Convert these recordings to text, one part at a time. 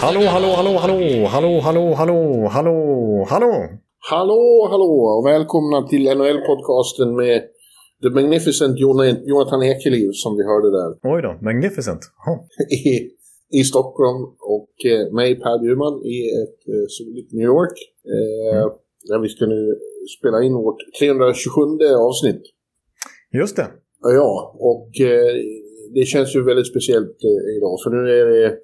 Hallå, hallå, hallå, hallå, hallå, hallå, hallå, hallå, hallå. Hallå, hallå och välkomna till NHL-podcasten med The Magnificent Jon- Jonathan Ekeliv som vi hörde där Oj då, magnificent. Jaha. i, i Stockholm och eh, mig Per Bjurman i ett eh, soligt New York. Eh, Där vi ska nu spela in vårt 327 avsnitt. Just det. Ja, Ja, och eh, det känns ju väldigt speciellt eh, idag för nu är det,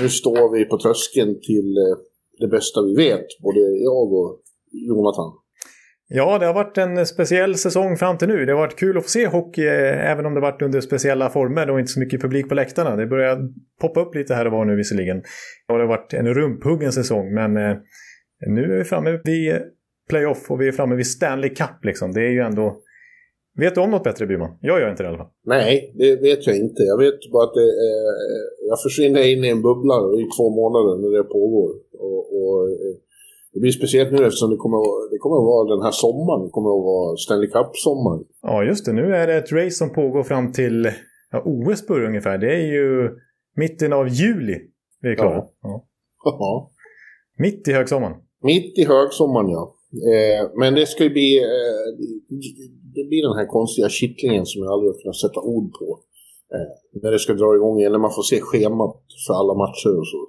nu står vi på tröskeln till eh, det bästa vi vet, både jag och Jonathan. Ja, det har varit en speciell säsong fram till nu. Det har varit kul att få se hockey, eh, även om det varit under speciella former och inte så mycket publik på läktarna. Det börjar poppa upp lite här och var nu visserligen. Ja, det har varit en rumphuggen säsong, men eh, nu är vi framme vid playoff och vi är framme vid Stanley Cup liksom. Det är ju ändå... Vet du om något bättre, Bjurman? Jag gör inte det i alla fall. Nej, det vet jag inte. Jag vet bara att det, eh, jag försvinner in i en bubbla i två månader när det pågår. Och, och, eh, det blir speciellt nu eftersom det kommer, att- det kommer att vara den här sommaren. Det kommer att vara Stanley Cup-sommaren. Ja, just det. Nu är det ett race som pågår fram till ja, OS börjar ungefär. Det är ju mitten av juli vi är klara. Ja. Ja. Mitt i högsommaren. Mitt i högsommaren, ja. Eh, men det ska ju bli... Eh, det blir den här konstiga kittlingen som jag aldrig har kunnat sätta ord på. Eh, när det ska dra igång igen, när man får se schemat för alla matcher och så.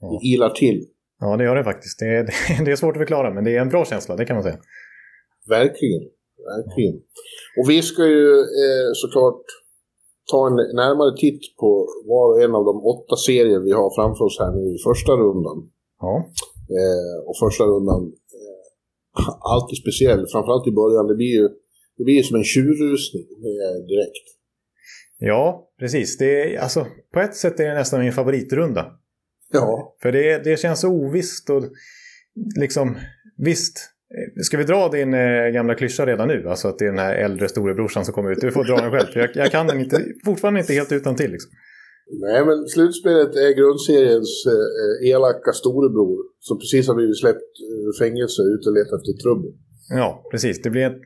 Ja. Det ilar till. Ja, det gör det faktiskt. Det är, det är svårt att förklara, men det är en bra känsla, det kan man säga. Verkligen. Verkligen. Och vi ska ju eh, såklart ta en närmare titt på var och en av de åtta serier vi har framför oss här nu i första rundan. Ja, Eh, och första rundan, eh, alltid speciell, framförallt i början. Det blir ju, det blir som en tjurrusning direkt. ja precis. Det är, alltså, på ett sätt är det nästan min favoritrunda. Ja, För det, det känns så ovisst och liksom, visst. eh, Ska vi dra din eh, gamla klyscha redan nu? Alltså att det är den här äldre storebrorsan som kommer ut. Du får dra den själv. Jag, jag kan den inte, fortfarande inte helt utan till. Liksom. nej men slutspelet är grundseriens eh, elaka storebror som precis har blivit släppt ur fängelse ut och letat efter trubbel. Ja, precis. Det blir en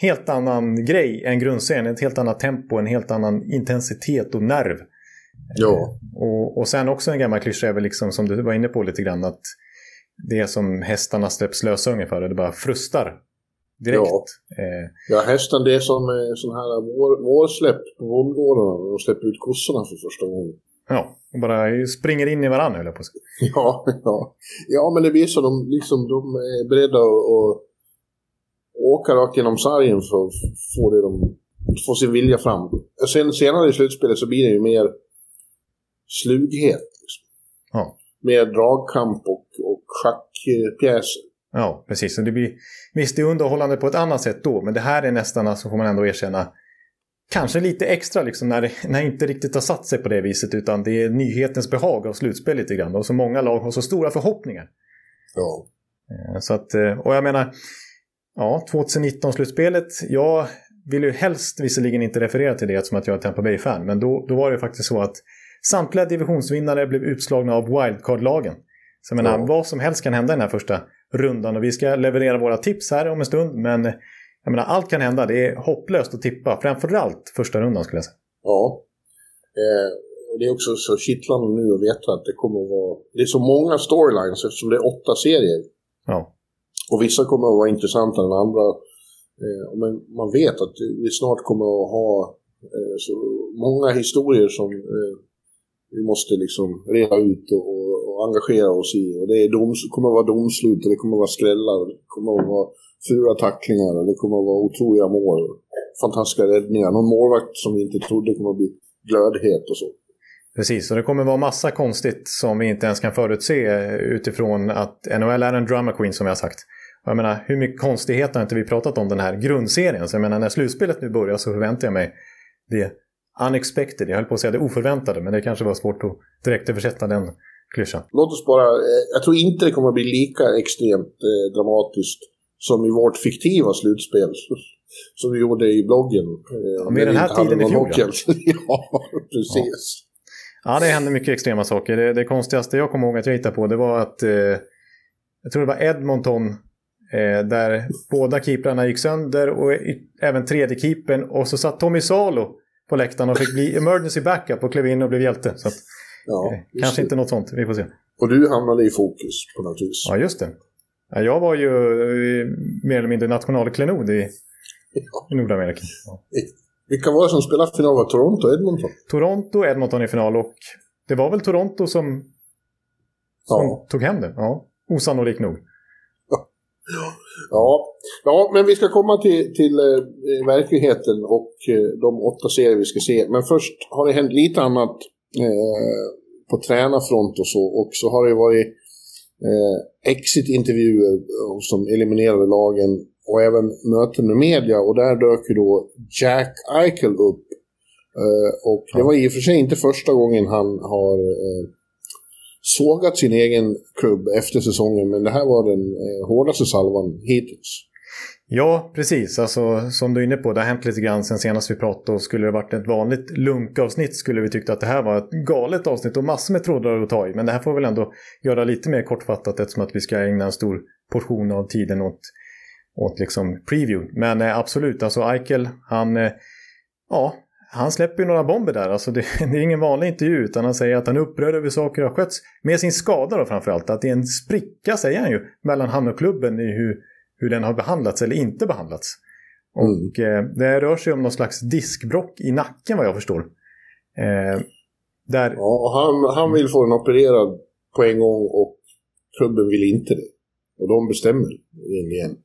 helt annan grej än grundserien. Ett helt annat tempo, en helt annan intensitet och nerv. Ja. Och, och sen också en gammal klyscha är väl liksom som du var inne på lite grann att det är som hästarna släpps lösa ungefär. Det bara frustar direkt. Ja. Eh, Ja, hästen det är som eh, sån här vår, vårsläpp på när de släpper ut kossorna för första gången. ja, och bara springer in i varandra höll jag på att säga. Ja, ja. ja, men det blir så. De, liksom, de är beredda att åka rakt genom sargen för att få, det de, få sin vilja fram. Sen, senare i slutspelet så blir det ju mer slughet. Liksom. Ja. Mer dragkamp och, och schackpjäser. Ja, precis. Och det blir, visst, det är underhållande på ett annat sätt då, men det här är nästan, alltså får man ändå erkänna, kanske lite extra liksom när när det inte riktigt har satt sig på det viset, utan det är nyhetens behag av slutspel lite grann. Och så många lag har så stora förhoppningar. Ja. Eh, Så att, eh, och jag menar, ja, 2019-slutspelet, jag vill ju helst visserligen inte referera till det eftersom att jag är Tampa Bay-fan, men då, då var det faktiskt så att samtliga divisionsvinnare blev utslagna av wildcard-lagen. Så jag menar, Ja. vad som helst kan hända i den här första rundan och vi ska leverera våra tips här om en stund, men jag menar, allt kan hända. Det är hopplöst att tippa, framförallt första rundan skulle jag säga. Ja. Eh, och det är också så kittlande nu att veta att det kommer att vara... Det är så många storylines eftersom det är åtta serier. Ja, och vissa kommer att vara intressantare än andra. Eh, men man vet att vi snart kommer att ha eh, så många historier som eh, vi måste liksom reda ut och, och, och engagera oss i. Och det är doms, kommer att vara domslut och det kommer att vara skrällar. och Det kommer att vara fula tacklingar och det kommer att vara otroliga mål. Fantastiska räddningar. Någon målvakt som vi inte trodde kommer att bli glödhet och så. Precis, och det kommer vara massa konstigt som vi inte ens kan förutse utifrån att NHL är en drama queen som jag har sagt. Jag menar, hur mycket konstigheter har inte vi pratat om den här grundserien? Så jag menar, när slutspelet nu börjar så förväntar jag mig det unexpected. Jag höll på att säga det oförväntade, men det kanske var svårt att direkt översätta den klyschan. Låt oss bara, eh, jag tror inte det kommer att bli lika extremt eh, dramatiskt som i vårt fiktiva slutspel. Som vi gjorde i bloggen. Eh, ja, med den här tiden i fjol. ja, precis. Ja. det hände mycket extrema saker. Det, det konstigaste jag kommer ihåg att jag hittade på det var att eh, jag tror det var Edmonton Eh, där båda keeprarna gick sönder och även tredje keepern. Och så satt Tommy Salo på läktaren och fick bli emergency backup och klev in och blev hjälte. Så att, ja, eh, kanske det. inte något sånt, vi får se. Och du hamnade i fokus på något vis. Ja, just det. Ja, jag var ju eh, mer eller mindre nationalklenod i, i Nordamerika. Ja. Vilka var det som spelade final? Var Toronto och Edmonton? Toronto och Edmonton i final och det var väl Toronto som, som ja. tog hem det. Ja, osannolikt nog. Ja, ja men vi ska komma till, till eh, verkligheten och eh, de åtta serier vi ska se. Men först har det hänt lite annat eh, på tränarfront och så. Och så har det varit eh, exit-intervjuer hos de eliminerade lagen och även möten med media. Och där dök ju då Jack Eichel upp. Eh, och det var i och för sig inte första gången han har eh, sågat sin egen klubb efter säsongen, men det här var den eh, hårdaste salvan hittills. Ja, precis. Alltså, som du är inne på, det har hänt lite grann sen senast vi pratade. Och skulle det varit ett vanligt lunkavsnitt skulle vi tyckt att det här var ett galet avsnitt och massor med trådar att ta i. Men det här får vi väl ändå göra lite mer kortfattat eftersom att vi ska ägna en stor portion av tiden åt, åt liksom preview. Men eh, absolut, alltså Eichel, han, eh, ja, han släpper ju några bomber där. Alltså det, det, är ingen vanlig intervju utan han säger att han är upprörd över saker har skötts. Med sin skada då framförallt. Att det är en spricka säger han ju mellan han och klubben i hur, hur den har behandlats eller inte behandlats. Mm. Och eh, det rör sig om någon slags diskbrock i nacken vad jag förstår. Eh, där... Ja, han, han vill få den opererad på en gång och klubben vill inte det. Och de bestämmer igen.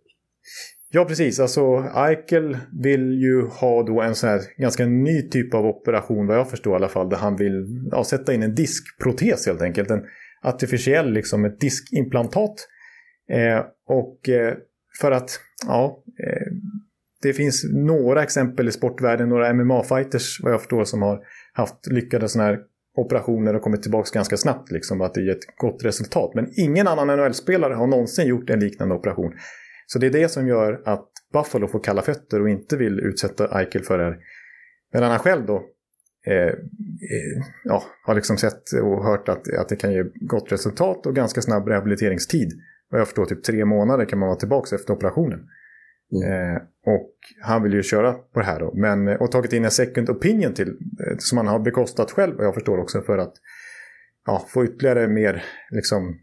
Ja, precis. Alltså Eichel vill ju ha då en sån här ganska ny typ av operation, vad jag förstår i alla fall, där han vill ja, sätta in en diskprotes helt enkelt. En artificiell, liksom ett diskimplantat. Eh, och eh, för att, ja, eh, det finns några exempel i sportvärlden, några MMA-fighters vad jag förstår som har haft lyckade sådana här operationer och kommit tillbaka ganska snabbt, liksom, att det ger ett gott resultat. Men ingen annan NHL-spelare har någonsin gjort en liknande operation. Så det är det som gör att Buffalo får kalla fötter och inte vill utsätta Eichel för det här. Medan han själv då eh, eh, ja, har liksom sett och hört att, att det kan ge gott resultat och ganska snabb rehabiliteringstid. Vad jag förstår typ tre månader kan man vara tillbaka efter operationen. Mm. Eh, och han vill ju köra på det här då. Men, och tagit in en second opinion till, eh, som han har bekostat själv vad jag förstår också för att ja, få ytterligare mer liksom,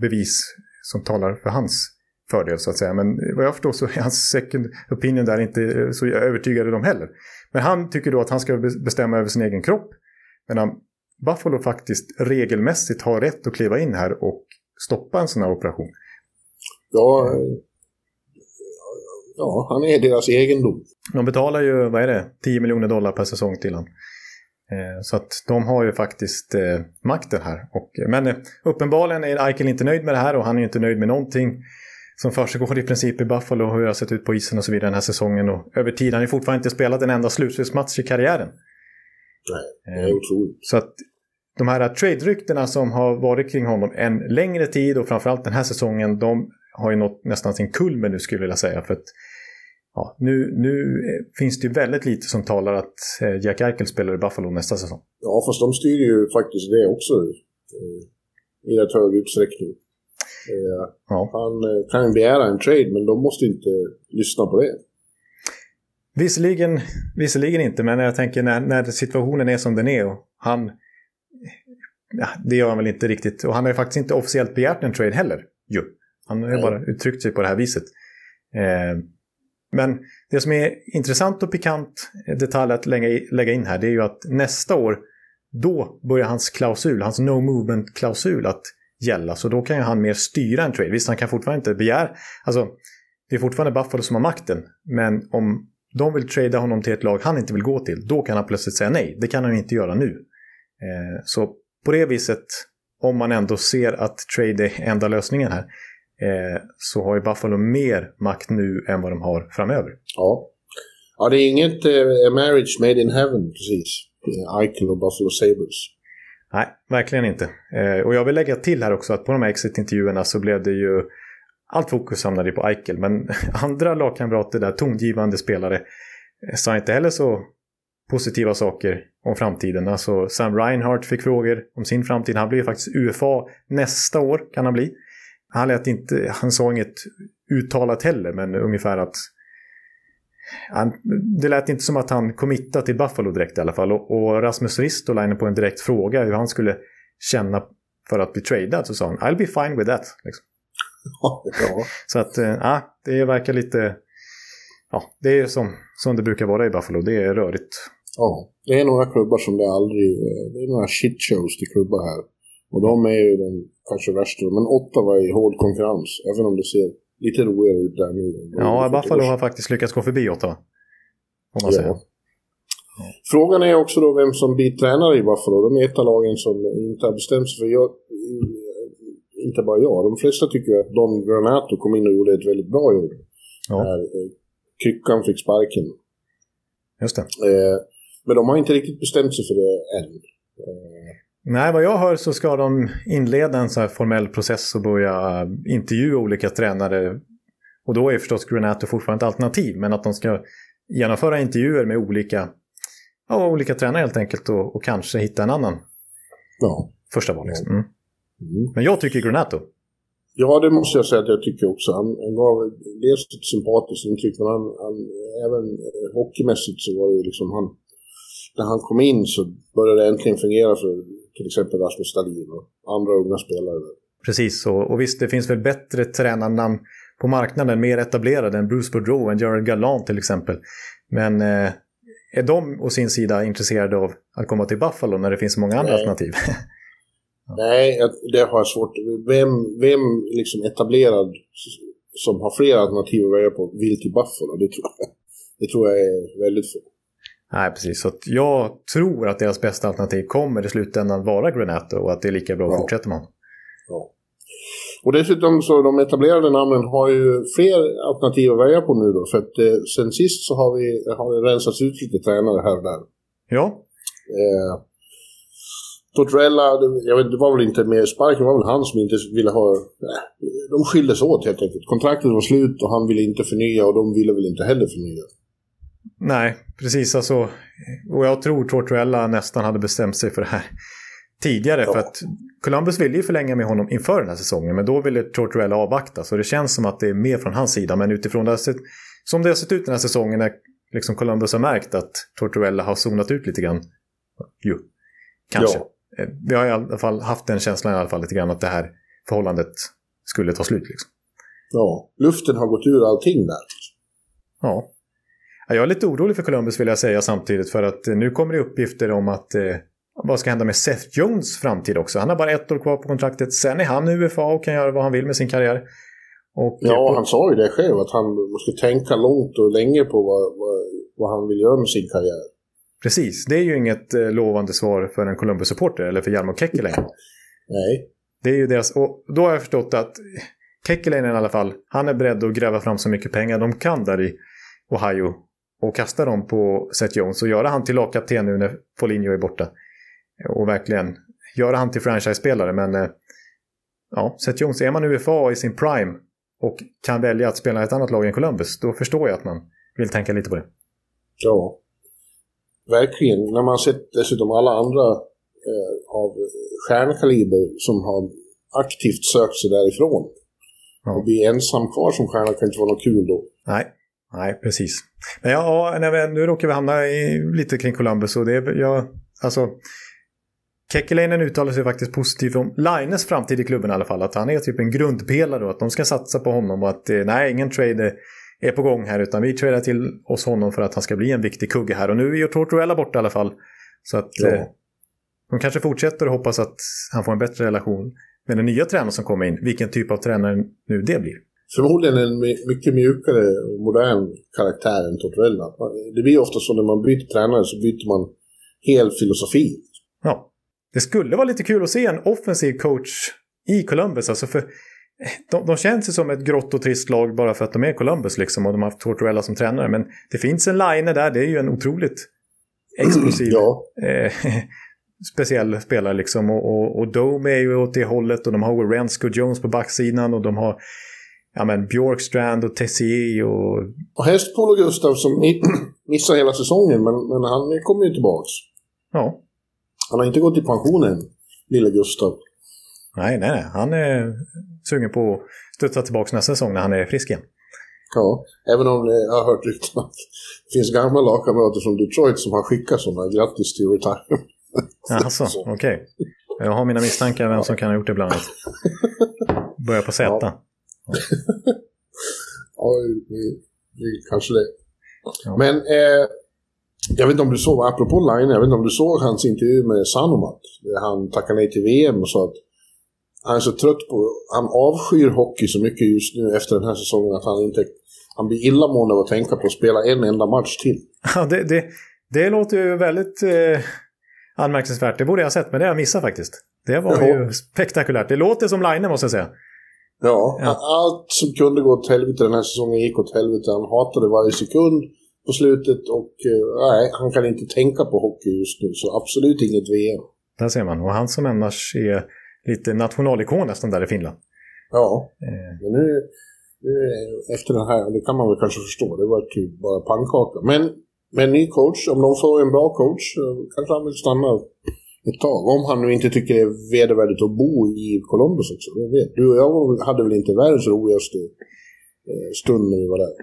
bevis som talar för hans fördel så att säga. Men vad jag förstår så är hans second opinion där inte så övertygade de heller. Men han tycker då att han ska bestämma över sin egen kropp. Medan Buffalo faktiskt regelmässigt har rätt att kliva in här och stoppa en sån här operation. Ja, ja han är deras egendom. De betalar ju, vad är det, 10 miljoner dollar per säsong till honom. Eh, så att de har ju faktiskt eh, makten här. Och, men eh, uppenbarligen är Eichel inte nöjd med det här och han är inte nöjd med någonting som försiggår i princip i Buffalo och hur det har sett ut på isen och så vidare den här säsongen. Och över tid. Han har fortfarande inte spelat en enda slutspelsmatch i karriären. Nej, det är otroligt. Så att de här trade-ryktena som har varit kring honom en längre tid och framförallt den här säsongen, de har ju nått nästan sin kulmen nu skulle jag vilja säga. För att, ja, nu, nu finns det ju väldigt lite som talar att eh, Jack Eichel spelar i Buffalo nästa säsong. Ja, fast de styr ju faktiskt det också i rätt hög utsträckning. Eh, ja. Han eh, kan begära en trade, men de måste inte lyssna på det. Visserligen, visserligen inte, men jag tänker när, när situationen är som den är och han... Ja, det gör han väl inte riktigt. Och han har ju faktiskt inte officiellt begärt en trade heller. Jo. Han har ju bara uttryckt sig på det här viset. Eh, men det som är intressant och pikant detalj att lägga, lägga in här, det är ju att nästa år, då börjar hans klausul, hans no movement-klausul att gälla. Så då kan ju han mer styra en trade. Visst, han kan fortfarande inte begära... Alltså, det är fortfarande Buffalo som har makten. Men om de vill trada honom till ett lag han inte vill gå till, då kan han plötsligt säga nej. Det kan han inte göra nu. Eh, så på det viset, om man ändå ser att trade är enda lösningen här, eh, så har ju Buffalo mer makt nu än vad de har framöver. Ja, ja det är inget eh, marriage made in heaven precis. Eichel och Buffalo Sabres. Nej, verkligen inte. Eh, och jag vill lägga till här också att på de här exit-intervjuerna så blev det ju allt fokus hamnade på Eichel. Men andra lagkamrater där, tongivande spelare, eh, sa inte heller så positiva saker om framtiden. Alltså Sam Reinhardt fick frågor om sin framtid. Han blir faktiskt UFA nästa år, kan han bli. Han, lät inte, han sa inget uttalat heller, men ungefär att det lät inte som att han committade till Buffalo direkt i alla fall. Och, och Rasmus Ristolainen på en direkt fråga hur han skulle känna för att bli tradad så sa han I'll be fine with that. Liksom. Ja. Så att, eh, ja, det verkar lite... Ja, det är som, som det brukar vara i Buffalo. Det är rörigt. ja, det är några klubbar som det aldrig... Det är några shitshows till klubbar här. Och de är ju den kanske värsta. Men Ottawa är i hård konkurrens. Även om det ser lite roligare ut där nu. Ja, Buffalo har faktiskt lyckats gå förbi Ottawa. Om man säger. Ja. Frågan är också då vem som blir tränare i Buffalo. De är ett av lagen som inte har bestämt sig för. Jag, inte bara jag, de flesta tycker att Don Granato kom in och gjorde ett väldigt bra jobb. Ja, När eh, Kryckan fick sparken. just det. Eh, men de har inte riktigt bestämt sig för det än. Eh, Nej, vad jag hör så ska de inleda en så här formell process och börja intervjua olika tränare. Och då är förstås Granato fortfarande ett alternativ, men att de ska genomföra intervjuer med olika, ja, olika tränare helt enkelt och, och kanske hitta en annan ja. första val. Liksom. Mm. Mm. Men jag tycker Granato. Ja, det måste jag säga att jag tycker också. Han, han gav dels ett sympatiskt intryck, men han, han, även eh, hockeymässigt så var det liksom han... När han kom in så började det äntligen fungera för till exempel Rasmus Dahlin och andra unga spelare. Precis, och, och visst det finns väl bättre tränarnamn på marknaden, mer etablerade än Bruce Boudreau, än Gerard Gallant till exempel. Men eh, är de å sin sida intresserade av att komma till Buffalo när det finns så många andra Nej. alternativ? Nej, det har jag svårt. Vem, vem liksom etablerad som har flera alternativ att välja på vill till Buffalo? Det tror jag, det tror jag är väldigt få. Nej, precis. Så jag tror att deras bästa alternativ kommer i slutändan vara Granato och att det är lika bra att Ja. fortsätta med honom. Ja. Och dessutom så de etablerade namnen har ju fler alternativ att välja på nu då. För att eh, sen sist så har vi, har det rensats ut lite tränare här och där. Ja, Eh, Tortorella, det- jag vet, det var väl inte med sparken, var väl han som inte ville ha... Nej, de skildes åt helt enkelt. Kontraktet var slut och han ville inte förnya och de ville väl inte heller förnya. Nej, precis. Alltså, och jag tror Tortorella nästan hade bestämt sig för det här tidigare. Ja. För att Columbus ville ju förlänga med honom inför den här säsongen. Men då ville Tortorella avvakta. Så det känns som att det är mer från hans sida. Men utifrån det sett, som det har sett ut den här säsongen när liksom Columbus har märkt att Tortorella har zonat ut lite grann. Jo, kanske. Ja. Eh, Vi har i alla fall haft den känslan i alla fall lite grann att det här förhållandet skulle ta slut. Liksom. Ja, luften har gått ur allting där. Ja. Ja, Jag är lite orolig för Columbus vill jag säga samtidigt för att eh, nu kommer det uppgifter om att eh, vad ska hända med Seth Jones framtid också. Han har bara ett år kvar på kontraktet. Sen är han UFA och kan göra vad han vill med sin karriär. Och, eh, Ja, på- han sa ju det själv, att han måste tänka långt och länge på vad, vad, vad han vill göra med sin karriär. Precis, det är ju inget eh, lovande svar för en Columbus-supporter eller för Jarmo Kekkeläinen. Nej. Det är ju deras, och då har jag förstått att Kekkeläinen i alla fall, han är beredd att gräva fram så mycket pengar de kan där i Ohio och kasta dem på Seth Jones och göra han till lagkapten nu när Foligno är borta. Och verkligen göra han till franchise-spelare. Men eh, ja, Seth Jones, är man UFA i sin prime och kan välja att spela i ett annat lag än Columbus, då förstår jag att man vill tänka lite på det. Ja. Verkligen. När man sett dessutom alla andra eh, av stjärnkaliber som har aktivt sökt sig därifrån. Ja. Och bli ensam kvar som stjärna kan inte vara något kul då. Nej, nej precis. Men ja, vi, nu råkar vi hamna i, lite kring Columbus och det är, ja, alltså Kekkeläinen uttalar sig faktiskt positivt om Lines framtid i klubben i alla fall. Att han är typ en grundpelare och att de ska satsa på honom och att eh, nej, ingen trade är- är på gång här utan vi tradar till oss honom för att han ska bli en viktig kugge här. Och nu är ju Tortorella borta i alla fall. Så att Ja. eh, de kanske fortsätter och hoppas att han får en bättre relation med den nya tränaren som kommer in. Vilken typ av tränare nu det blir. Förmodligen en my- mycket mjukare och modern karaktär än Tortorella. Det blir ofta så när man byter tränare så byter man hel filosofi. Ja. Det skulle vara lite kul att se en offensiv coach i Columbus. Alltså för de, de känns ju som ett grått och trist lag bara för att de är Columbus liksom och de har haft Tortorella som tränare. Men det finns en line där, det är ju en otroligt explosiv, Ja. eh, speciell spelare liksom. Och, och, och Dome är ju åt det hållet och de har Rensko Jones på backsidan och de har ja, men Bjorkstrand och Tessier och... Och Hästpolo Gustav som mi- missar hela säsongen, men, men han kommer ju tillbaks. Ja, Han har inte gått i pension än, lille Gustav. nej, nej, nej. Han är sugen på att studsa tillbaka nästa säsong när han är frisk igen. Ja, även om eh, jag har hört rykten att det finns gamla lagkamrater från Detroit som har skickat sådana grattis till retirement. Alltså, Så. okej. Jag har mina misstankar vem som kan ha gjort det bland annat. Börjar på Z. Ja. Ja, det, det, kanske det. Ja. Men eh, jag vet inte om du såg, apropå Line, jag vet inte om du såg hans intervju med Sanomat. Där han tackade nej till VM och sa att han är så trött på, han avskyr hockey så mycket just nu efter den här säsongen att han inte, han blir illamående av att tänka på att spela en enda match till. Ja, det, det, det låter ju väldigt eh, anmärkningsvärt. Det borde jag ha sett, men det har jag missat faktiskt. Det var Ja. ju spektakulärt. Det låter som Line måste jag säga. Ja, Ja. allt som kunde gå åt helvete den här säsongen gick åt helvete. Han hatade varje sekund på slutet och eh, nej, han kan inte tänka på hockey just nu. Så absolut inget VM. Där ser man. Och han som annars är lite nationalikon nästan där i Finland. Ja, Eh, men nu, nu efter den här, det kan man väl kanske förstå, det var typ bara pannkaka. Men med en ny coach, om de får en bra coach, kanske han vill stanna ett tag. Om han nu inte tycker det är vedervärdigt att bo i Columbus också. Jag vet. Du och jag hade väl inte världens roligaste eh, stund när vi var där.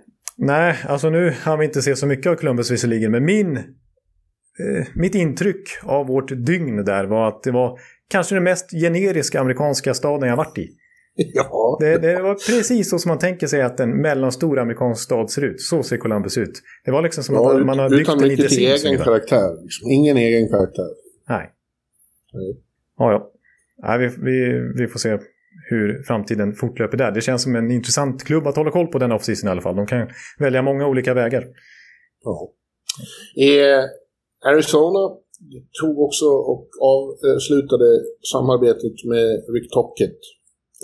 nej, alltså nu har vi inte sett så mycket av Columbus visserligen, men min, eh, mitt intryck av vårt dygn där var att det var kanske den mest generiska amerikanska staden jag varit i. Ja, Det, det var precis så som man tänker sig att en mellanstor amerikansk stad ser ut. Så ser Columbus ut. Det var liksom som ja att man har byggt utan en mycket lite till sim. egen karaktär. Liksom. Ingen egen karaktär. Nej. Ja, ja. Nej, vi, vi, vi får se hur framtiden fortlöper där. Det känns som en intressant klubb att hålla koll på den off-season i alla fall. De kan välja många olika vägar. Ja. Eh, Arizona tog också och avslutade samarbetet med Rick Tockett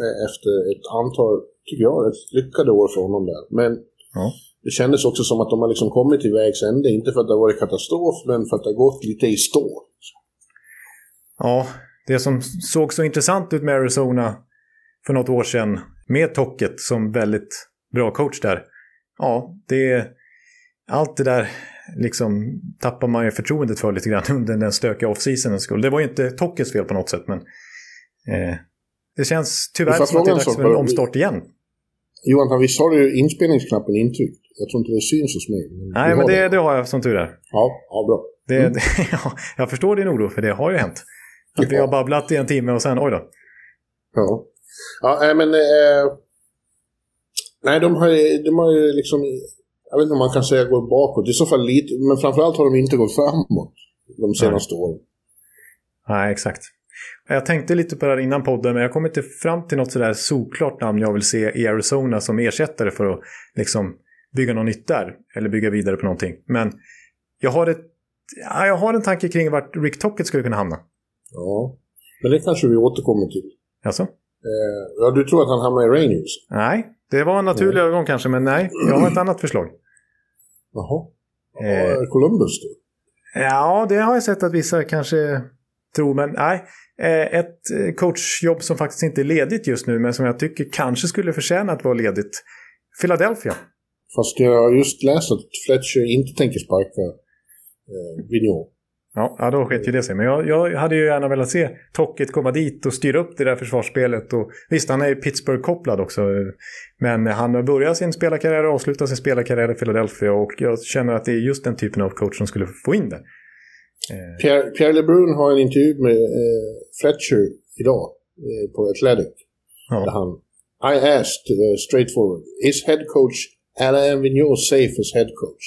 eh, efter ett antal, tycker jag, lyckade år för honom där. Men Ja. det kändes också som att de har liksom kommit till vägs ände. Inte för att det har varit katastrof, men för att det har gått lite i stå. Ja, det som såg så intressant ut med Arizona för något år sedan med Tocket som väldigt bra coach där. Ja, det allt det där liksom tappar man ju förtroendet för lite grann under den stökiga off-seasonens skull. Det var ju inte Tockets fel på något sätt, men eh, det känns tyvärr som att det är dags för en omstart igen. Johan, visst har du inspelningsknappen intryckt? Jag tror inte det syns hos mig. Men Nej, men har det, det har jag som tur är. Ja, ja bra. Det, Mm. det, ja, jag förstår din oro, för det har ju hänt. Att vi har babblat i en timme och sen, oj då. Ja. Ja, nej, men... Eh, nej, de har, ju- de har ju liksom... Jag vet inte om man kan säga gå bakåt. I så fall lite, men framförallt har de inte gått framåt de senaste åren. Nej, exakt. Jag tänkte lite på det här innan podden, men jag kom inte fram till något sådär solklart namn jag vill se i Arizona som ersättare för att liksom bygga något nytt där. Eller bygga vidare på någonting. Men jag har, ett, ja, jag har en tanke kring vart Rick Tocket skulle kunna hamna. Ja. Men det kanske vi återkommer till. Alltså? Eh, ja, du tror att han hamnar i Rangers? Nej, det var en naturlig övergång kanske, men nej. Jag har ett annat förslag. Jaha. Eh. Columbus då? Ja, det har jag sett att vissa kanske tror, men nej. Eh, Ett eh, coachjobb som faktiskt inte är ledigt just nu, men som jag tycker kanske skulle förtjäna att vara ledigt. Philadelphia. Fast jag har just läst att Fletcher inte tänker sparka eh, Vigneault. Ja, då sket ju det sig. Men jag, jag hade ju gärna velat se Tocket komma dit och styra upp det där försvarsspelet. Och, visst, han är ju Pittsburgh-kopplad också. Men han har börjat sin spelarkarriär och avslutat sin spelarkarriär i Philadelphia. Och jag känner att det är just den typen av coach som skulle få in det. Eh, Pierre, Pierre LeBrun har en intervju med eh, Fletcher idag eh, på Athletic. Där ja. han, I asked uh, straightforward, is head coach Alain Vigneault safe as head coach?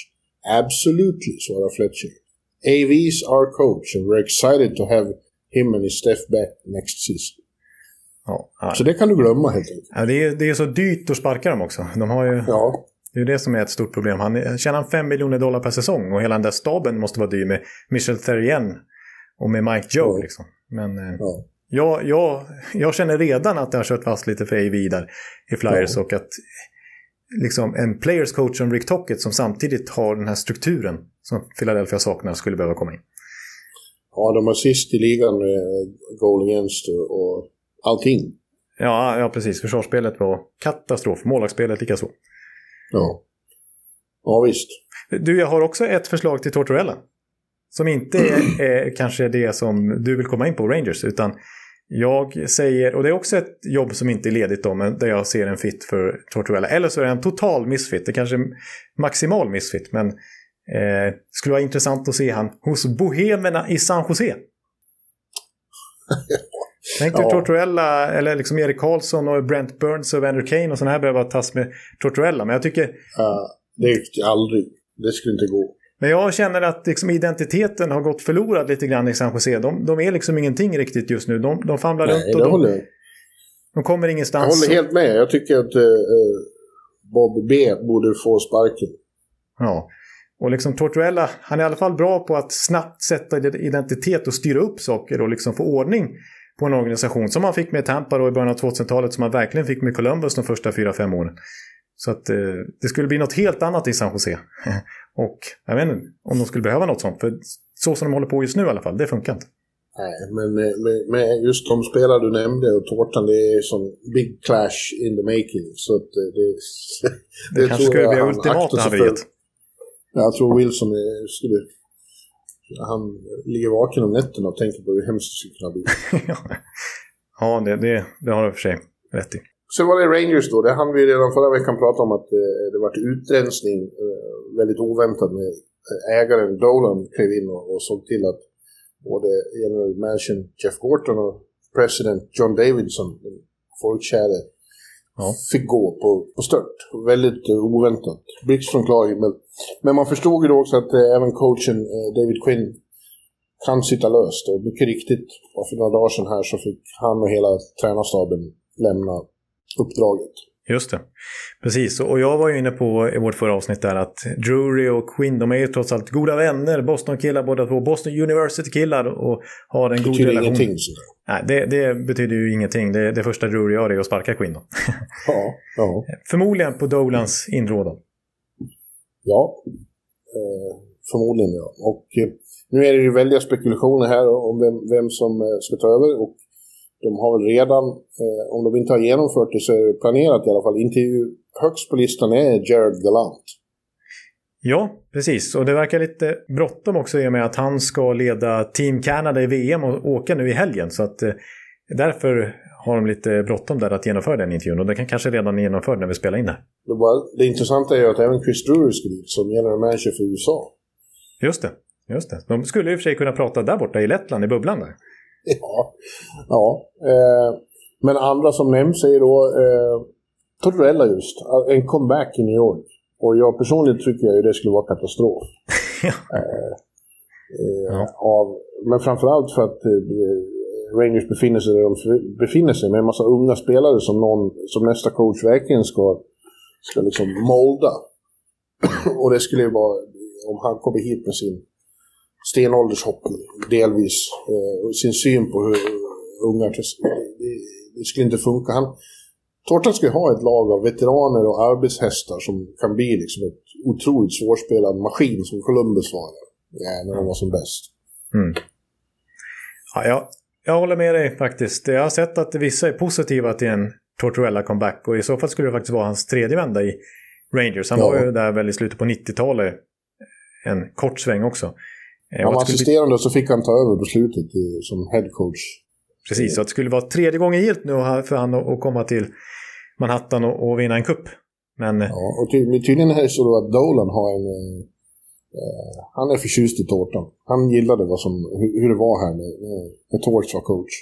Absolutely, svarar Fletcher. AV's our coach and we're excited to have him and his Steph back next season. Ja, ja. Så det kan du glömma helt enkelt. Ja, det, är, det är så dyrt att sparka dem också. De har ju, Ja, Det är det som är ett stort problem. Han tjänar 5 miljoner dollar per säsong och hela den där staben måste vara dyr med Michel Therrien och med Mike Joe. Ja. Liksom. Men eh, ja. jag, jag, jag känner redan att det har kört fast lite för AV där i Flyers och att liksom en players coach som Rick Tockett som samtidigt har den här strukturen som Philadelphia saknar skulle behöva komma in. Ja, de var sist i ligan med goal against och allting. Ja, ja, precis. Försvarsspelet var katastrof. Målvaktsspelet likaså. Ja. Ja, visst. Du, jag har också ett förslag till Tortorella. Som inte är, är kanske det som du vill komma in på, Rangers, utan jag säger, och det är också ett jobb som inte är ledigt då, men där jag ser en fit för Tortorella. Eller så är det en total missfit, det kanske är maximal missfit, men eh, skulle vara intressant att se han hos Bohemerna i San Jose. Tänk dig ja. Tortorella, eller liksom Erik Karlsson och Brent Burns och Vander Kane och sådana här behöver tas med Tortorella. Men jag tycker... Uh, det är aldrig. Det skulle inte gå. Men jag känner att liksom identiteten har gått förlorad lite grann i San Jose. De, de är liksom ingenting riktigt just nu. De, de famlar Nej, runt och de, de kommer ingenstans. Jag håller helt med. Jag tycker att uh, Bob B borde få sparken. Ja. Och liksom Tortuella, han är i alla fall bra på att snabbt sätta identitet och styra upp saker och liksom få ordning på en organisation. Som han fick med Tampa då i början av 2000-talet, som han verkligen fick med Columbus de första 4-5 åren. Så att eh, det skulle bli något helt annat i San Jose. och jag vet inte om de skulle behöva något sånt. För så som de håller på just nu i alla fall, det funkar inte. Nej, men med, med just de spelare du nämnde och tårtan, det är som big clash in the making. Så att eh, det, det, det kanske skulle bli ultimata haveriet. Jag tror Wilson skulle... Han ligger vaken om nätterna och tänker på hur hemskt det skulle kunna bli. ja, det, det, det har du för sig rätt i. Sen var det Rangers då. Det hann vi redan förra veckan prata om att eh, det var utrensning eh, väldigt oväntat med eh, ägaren Dolan klev in och, och såg till att både general manager Jeff Gorton och president John Davidson, folkkäre, ja. fick gå på, på stört. Väldigt uh, oväntat. Blixt från klar himmel. Men man förstod ju då också att uh, även coachen uh, David Quinn kan sitta löst. Och mycket riktigt, och för några dagar sedan här så fick han och hela tränarstaben lämna uppdraget. Just det. Precis, och jag var ju inne på i vårt förra avsnitt där att Drury och Quinn, de är ju trots allt goda vänner. Boston-killar båda två. Boston University-killar och har en god relation. Det betyder ingenting. Nej, det, det, betyder ju ingenting. Det, det första Drury gör är att sparka Quinn då. ja, ja. Förmodligen på Dolans inrådan. Ja, eh, förmodligen ja. Och eh, nu är det ju väldiga spekulationer här om vem, vem som eh, ska ta över. Och de har väl redan, eh, om de inte har genomfört det så är det planerat i alla fall. Intervju högst på listan är Jared Gallant. Ja, precis. Och det verkar lite bråttom också i och med att han ska leda Team Canada i VM och åka nu i helgen. Så att eh, därför har de lite bråttom där att genomföra den intervjun. Och det kan kanske redan genomföra när vi spelar in det. Det, var, det intressanta är ju att även Chris Drury ska dit som general manager för USA. Just det. Just det. De skulle i och för sig kunna prata där borta i Lettland, i bubblan där. Ja, ja. Eh, men andra som nämns är då eh, Tortorella just, en comeback i New York. Och jag personligen tycker ju det skulle vara katastrof. eh, eh, ja. av, men framförallt för att eh, Rangers befinner sig där de befinner sig med en massa unga spelare som, någon, som nästa coach verkligen ska, ska liksom molda. och det skulle ju vara, om han kommer hit med sin stenåldershockey delvis. Eh, sin syn på hur unga... Det, det skulle inte funka. Han, Torten ska ha ett lag av veteraner och arbetshästar som kan bli liksom ett otroligt svårspelad maskin som Columbus var när de var som bäst. Mm. Ja, jag, jag håller med dig faktiskt. Jag har sett att vissa är positiva till en Tortorella comeback och i så fall skulle det faktiskt vara hans tredje vända i Rangers. Han ja. var ju där väl i slutet på 90-talet en kort sväng också. Han var assisterande så fick han ta över beslutet som headcoach. Precis, så att det skulle vara tredje gången gilt nu för han att komma till Manhattan och, och vinna en kupp. Men... Ja, och ty tydligen är det så att Dolan har en... Eh, eh, han är förtjust i tårtan. Han gillade vad som, hur, det var här med, med Torch var coach.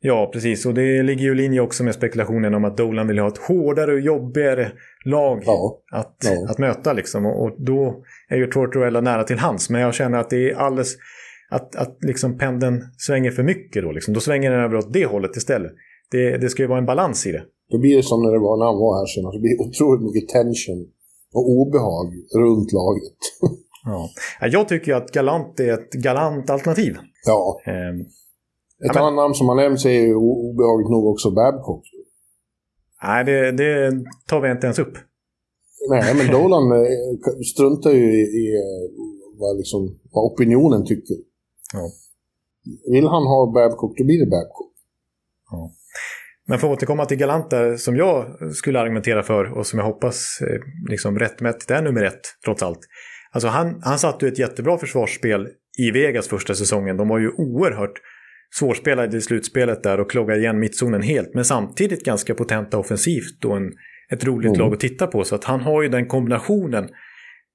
Ja, precis. Och det ligger ju i linje också med spekulationen om att Dolan vill ha ett hårdare och jobbigare lag ja. Att, ja. att möta. Liksom. Och, och, då är ju Tortorella nära till hands. Men jag känner att det är alldeles... Att, att liksom pendeln svänger för mycket då. Liksom. Då svänger den över åt det hållet istället. Det, det ska ju vara en balans i det. Då blir det som när det var när han var här senast. Det blir otroligt mycket tension och obehag runt laget. ja. Jag tycker att Galant är ett galant alternativ. Ja. Ehm, ett ja, annat namn som har nämnts är ju obehagligt nog också Babcock. Nej, det, det, tar vi inte ens upp. Nej, men Dolan eh, struntar ju i, i eh, vad, liksom, vad opinionen tycker. Ja. Vill han ha Babcock, då blir det Babcock. Ja. Men för att återkomma till Galanta som jag skulle argumentera för och som jag hoppas eh, liksom rättmätigt är nummer ett, trots allt. Alltså han, han satte ju ett jättebra försvarsspel i Vegas första säsongen. De var ju oerhört svårspelade i slutspelet där och kloggade igen mittzonen helt. Men samtidigt ganska potenta offensivt och en, ett roligt mm. lag att titta på. Så att han har ju den kombinationen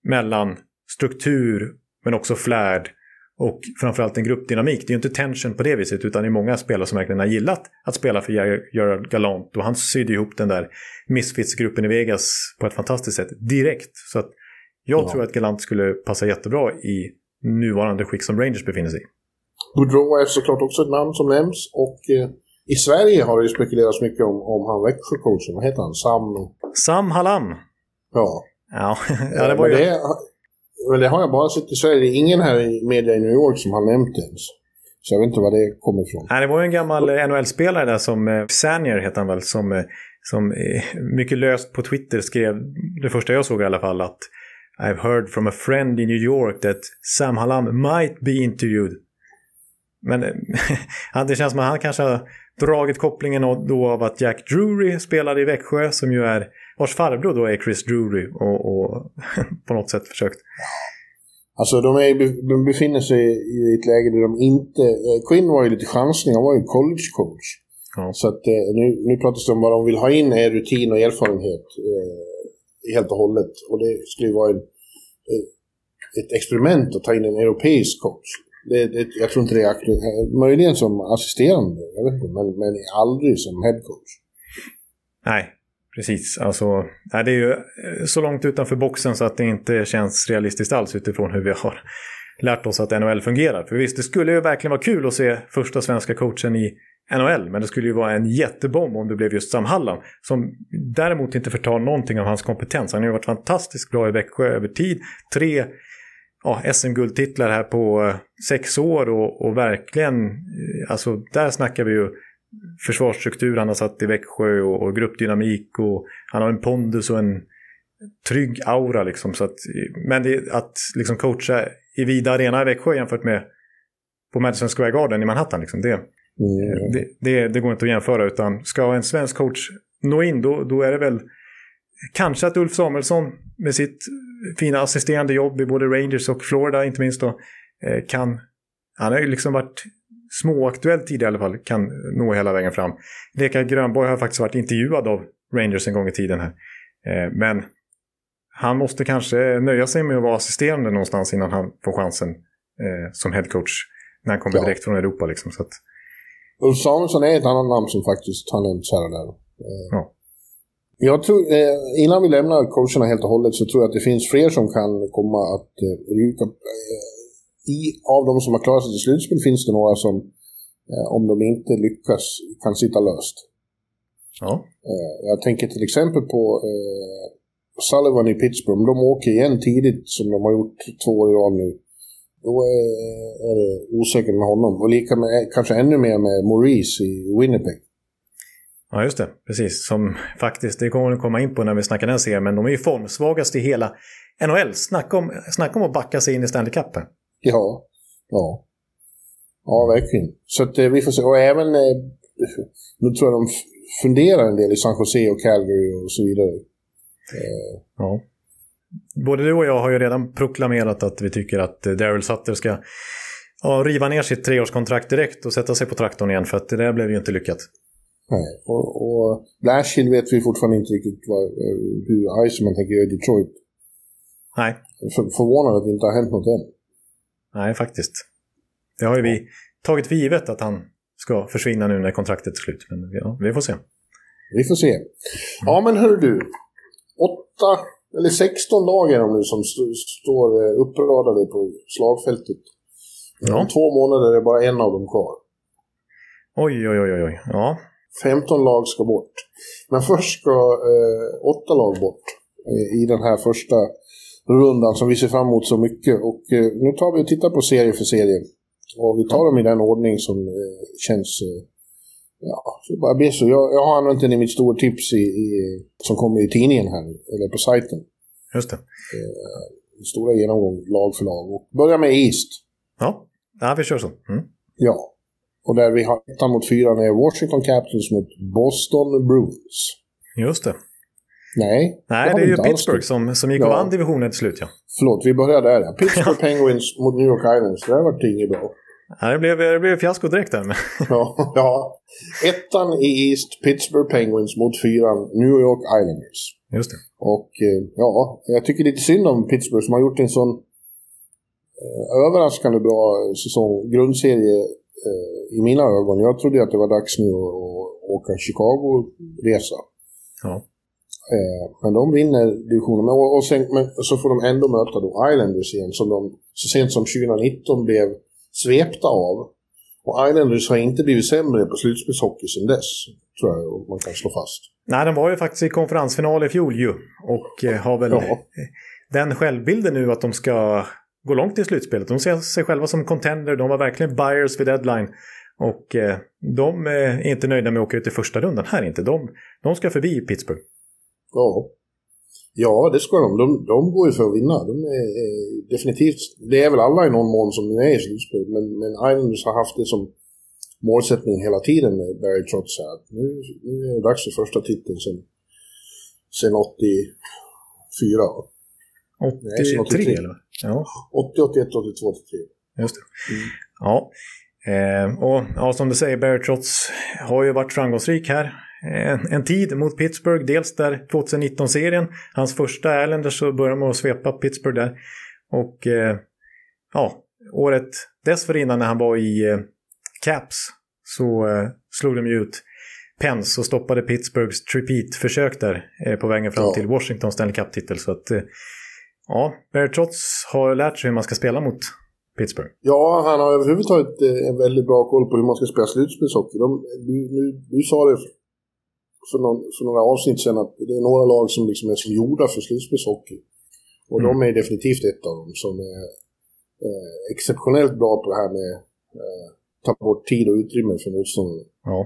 mellan struktur men också flärd och framförallt en gruppdynamik. Det är ju inte tension på det viset utan det är många spelare som verkligen har gillat att spela för Gerard Galant. Och han sydde ihop den där Misfits-gruppen i Vegas på ett fantastiskt sätt direkt. Så att jag ja. tror att Galant skulle passa jättebra i nuvarande skick som Rangers befinner sig i. Boudreau är såklart också ett namn som nämns och eh, i Sverige har det ju spekulerats mycket om, om han Växjö-coachen, vad heter han? Sam... Sam Hallam. Ja. Ja, ja det var ju... Det, men det har jag bara sett i Sverige. Det är ingen här i media i New York som har nämnt det ens. Så jag vet inte var det kommer ifrån. Nej, det var ju en gammal NHL-spelare där som, eh, Sanier heter han väl, som, eh, som eh, mycket löst på Twitter skrev, det första jag såg i alla fall, att I've heard from a friend in New York that Sam Hallam might be interviewed. Men det känns som att han kanske har dragit kopplingen då av att Jack Drury spelade i Växjö, som ju är vars farbror då är Chris Drury och, och på något sätt försökt. Alltså de, är, de befinner sig i ett läge där de inte... Eh, Quinn var ju lite chansning, han var ju college coach. Ja. Så att eh, nu, nu pratas det om vad de vill ha in är rutin och erfarenhet eh, helt och hållet. Och det skulle ju vara en, eh, ett experiment att ta in en europeisk coach. Det, det, jag tror inte det är aktuellt. Möjligen som assisterande, jag vet inte, men, men aldrig som headcoach. Nej, Precis, alltså det är ju eh, så långt utanför boxen så att det inte känns realistiskt alls utifrån hur vi har lärt oss att NHL fungerar. För visst, det skulle ju verkligen vara kul att se första svenska coachen i NHL, men det skulle ju vara en jättebomb om det blev just Sam Hallam. Som däremot inte förtar någonting av hans kompetens. Han har ju varit fantastiskt bra i Växjö över tid. Tre ja, SM-guldtitlar här på eh, sex år och, och verkligen, eh, alltså där snackar vi ju försvarsstruktur han har satt i Växjö och, och gruppdynamik och han har en pondus och en trygg aura liksom. Så att, men det, att liksom coacha i vida arena i Växjö jämfört med på Madison Square Garden i Manhattan, liksom, det, mm. det, det, det, går inte att jämföra. Utan ska en svensk coach nå in, då, då är det väl kanske att Ulf Samuelsson med sitt fina assisterande jobb i både Rangers och Florida, inte minst, då, eh, kan... Han har ju liksom varit småaktuell tid i alla fall kan nå hela vägen fram. Leka Grönborg har faktiskt varit intervjuad av Rangers en gång i tiden här. Eh, men han måste kanske nöja sig med att vara assisterande någonstans innan han får chansen eh, som headcoach när han kommer ja. direkt från Europa. Liksom, så att... Ulf Samuelsson är ett annat namn som faktiskt har nämnts här och där. Ja. Jag tror, eh, innan vi lämnar coacherna helt och hållet så tror jag att det finns fler som kan komma att eh, ryka. Eh, i, av de som har klarat sig till slutspel finns det några som, eh, om de inte lyckas, kan sitta löst. Ja. Eh, jag tänker till exempel på eh, Sullivan i Pittsburgh. De åker igen tidigt som de har gjort två år i rad nu. Då är, är det osäkert med honom. Och lika med, kanske ännu mer med Maurice i Winnipeg. Ja, just det. Precis. Som faktiskt, det kommer vi komma in på när vi snackar den serien, men de är ju formsvagast i hela NHL. Snacka om, snacka om att backa sig in i Stanley Cupen. Ja, ja. Ja, verkligen. Så att eh, vi får se. Och även, eh, nu tror jag de funderar en del i San Jose och Calgary och så vidare. Eh. Ja. Både du och jag har ju redan proklamerat att vi tycker att Daryl Sutter ska ja, riva ner sitt treårskontrakt direkt och sätta sig på traktorn igen för att det där blev ju inte lyckat. Nej, och, och Blashill vet vi fortfarande inte riktigt vad, hur Iceman tänker göra i Detroit. Nej. För, förvånad att det inte har hänt något än. Nej, faktiskt. Det har ju vi tagit för givet att han ska försvinna nu när kontraktet är slut. Men ja, vi får se. Vi får se. Ja, men hör du. Åtta eller 16 lag är de nu som st står eh, uppradade på slagfältet. Ja. Om två månader är bara en av dem kvar. Oj, oj, oj, oj. Ja. 15 lag ska bort. Men först ska eh, åtta lag bort eh, i den här första rundan som vi ser fram emot så mycket. Och eh, nu tar vi och tittar på serie för serie. Och vi tar dem i den ordning som eh, känns... Eh, ja, det bara blir så. Jag, jag har använt den i mitt stora tips i, i, som kommer i tidningen här, eller på sajten. Just det. Eh, stora genomgång lag för lag. Och börja med East. Ja, ja vi kör så. Mm. Ja. Och där vi har ettan mot fyran är Washington Capitals mot Boston Bruins. Just det. Nej. Nej, det, har är ju Pittsburgh det. som, som gick och Ja. vann divisionen till slut ja. Förlåt, vi börjar där. Ja. Pittsburgh Penguins mot New York Islanders. Det här vart inget bra. ja det, blev, det blev fiasko direkt där. Ja, ja. Ettan i East, Pittsburgh Penguins mot fyran, New York Islanders. Just det. Och eh, ja, jag tycker lite synd om Pittsburgh som har gjort en sån eh, överraskande bra säsong, grundserie eh, i mina ögon. Jag trodde att det var dags nu att, åka Chicago-resa. Ja. Eh, men de vinner divisionen. Och sen, men, så får de ändå möta då Islanders igen som de så sent som 2019 blev svepta av. Och Islanders har inte blivit sämre på slutspelshockey sedan dess. Tror jag man kan slå fast. Nej, de var ju faktiskt i konferensfinal i fjol ju. Och eh, har väl Ja. den självbilden nu att de ska gå långt i slutspelet. De ser sig själva som contender. De var verkligen buyers vid deadline. Och eh, de eh, är inte nöjda med att åka ut i första rundan. Här inte. De, de ska förbi Pittsburgh. Ja. Ja, det ska de. De, de går ju för att vinna. De är, är definitivt, det är väl alla i någon mån som är i slutspel, men, men Islanders har haft det som målsättning hela tiden med Barry Trotz här. att Nu, nu är det dags för första titeln sen, sen 84. va? Nej, så 83 83. eller? Ja, 80, 81, 82, 83. just det. Mm. Ja. Eh, och ja, som du säger, Barry Trotz har ju varit framgångsrik här. En, en tid mot Pittsburgh, dels där 2019-serien, hans första Islanders så började de att svepa Pittsburgh där. Och eh, ja, året dessförinnan när han var i eh, Caps så eh, slog de ju ut Pence och stoppade Pittsburghs tripit-försök där eh, på vägen fram Ja. till Washington Stanley Cup-titel. Så att eh, ja, Barry Trotz har lärt sig hur man ska spela mot Pittsburgh. Ja, han har överhuvudtaget eh, en väldigt bra koll på hur man ska spela slutspelshockey. Du, nu, du sa det för, någon, för några avsnitt sedan att det är några lag som liksom är som gjorda för slutspelshockey. Och Mm. de är definitivt ett av dem som är eh, exceptionellt bra på det här med eh, ta bort tid och utrymme för motståndarna. Ja.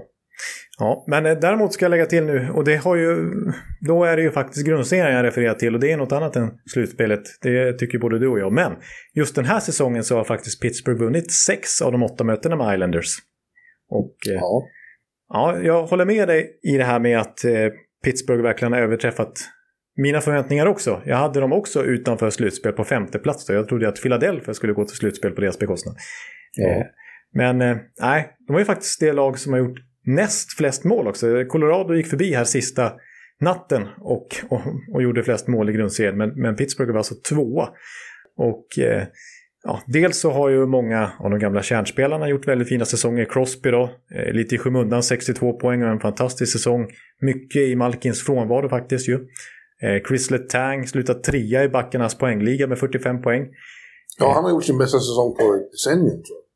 Ja, men eh, däremot ska jag lägga till nu, och det har ju, då är det ju faktiskt grundserien jag refererar till och det är något annat än slutspelet. Det tycker både du och jag. Men just den här säsongen så har faktiskt Pittsburgh vunnit sex av de åtta mötena med Islanders. Och eh, Ja. ja, jag håller med dig i det här med att eh, Pittsburgh verkligen har överträffat mina förväntningar också. Jag hade dem också utanför slutspel på femte plats då. Jag trodde att Philadelphia skulle gå till slutspel på deras bekostnad. Ja. Men nej, de var ju faktiskt det lag som har gjort näst flest mål också. Colorado gick förbi här sista natten och, och, och gjorde flest mål i grundserien. Men, men Pittsburgh var alltså tvåa. Och eh, ja, dels så har ju många av de gamla kärnspelarna gjort väldigt fina säsonger. Crosby då, eh, lite i skymundan, 62 poäng och en fantastisk säsong. Mycket i Malkins frånvaro faktiskt ju. Eh, Chris Letang slutar trea i backarnas poängliga med 45 poäng. ja, han har gjort sin bästa säsong på decennium tror jag.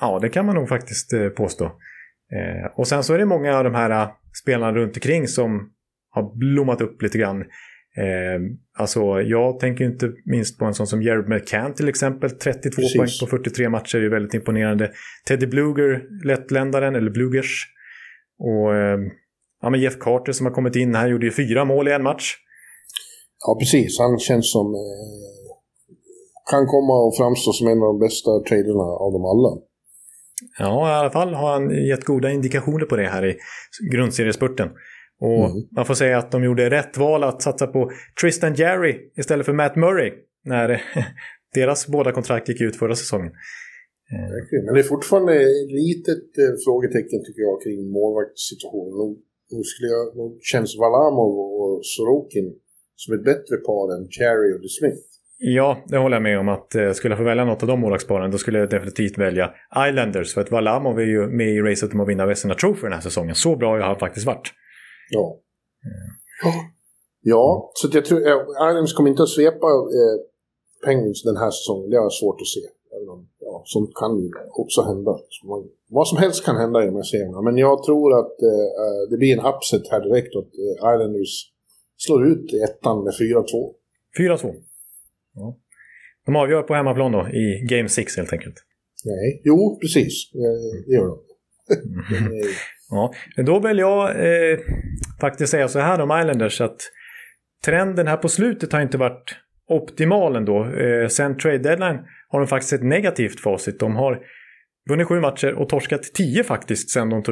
Ja, det kan man nog faktiskt eh, påstå. Eh, och sen så är det många av de här eh, spelarna runt omkring som har blommat upp lite grann. Eh, alltså, jag tänker inte minst på en sån som Jared McCann till exempel. 32 Precis. poäng på 43 matcher är väldigt imponerande. Teddy Bluger, lättländaren, eller Blugers. Och eh, ja, men Jeff Carter som har kommit in här gjorde ju fyra mål i en match. Ja, precis. Han känns som... Eh, kan komma och framstå som en av de bästa traderna av dem alla. Ja, i alla fall har han gett goda indikationer på det här i grundseriespurten. Och Mm. man får säga att de gjorde rätt val att satsa på Tristan Jarry istället för Matt Murray när deras båda kontrakt gick ut förra säsongen. Men det är fortfarande ett litet eh, frågetecken tycker jag kring målvaktssituationen. Nu, skulle jag, känns Valamov och Sorokin som ett bättre par än Cherry och DeSmith. Ja, det håller jag med om att eh, skulle jag få välja något av de målvaktsparen då skulle jag definitivt välja Islanders. För att Valamov är ju med i racet om att vinna Vesina Trophy den här säsongen. Så bra har han faktiskt varit. Ja. Ja, ja så jag tror eh, Islanders kommer inte att svepa eh, Penguins den här säsongen. Det har jag svårt att se. Även om, ja, sånt kan också hända. Man, vad som helst kan hända i de här serierna. Men jag tror att eh, eh, det blir en upset här direkt. och Att eh, Islanders slår ut ettan med 4-2. 4-2. Ja. De avgör på hemmaplan då i Game 6 helt enkelt. Nej, jo precis. Eh, det gör de. Ja, då vill jag eh, faktiskt säga så här om Islanders att trenden här på slutet har inte varit optimal ändå. Eh, sen trade deadline har de faktiskt ett negativt facit. De har vunnit sju matcher och torskat tio faktiskt sen de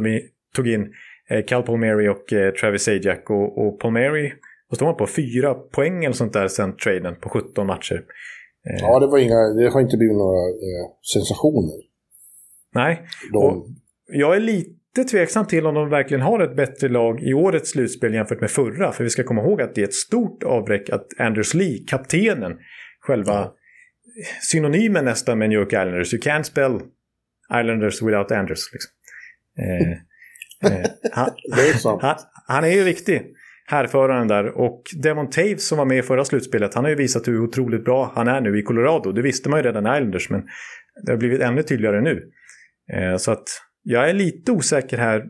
tog in eh, Cal Palmieri och eh, Travis Sajak. Och, och Palmieri, vad står man på? Fyra poäng eller sånt där sen traden på 17 matcher. Eh, ja, det, var inga, det har inte blivit några eh, sensationer. Nej, de... jag är lite tveksam till om de verkligen har ett bättre lag i årets slutspel jämfört med förra. För vi ska komma ihåg att det är ett stort avbräck att Anders Lee, kaptenen, själva ja. synonymen nästan med New York Islanders. You can't spell Islanders without Anders. Liksom. Eh, eh, han, han, han, är ju viktig, härföraren där. Och Devon Taves som var med i förra slutspelet, han har ju visat hur otroligt bra han är nu i Colorado. Det visste man ju redan i Islanders, men det har blivit ännu tydligare nu. Eh, så att jag är lite osäker här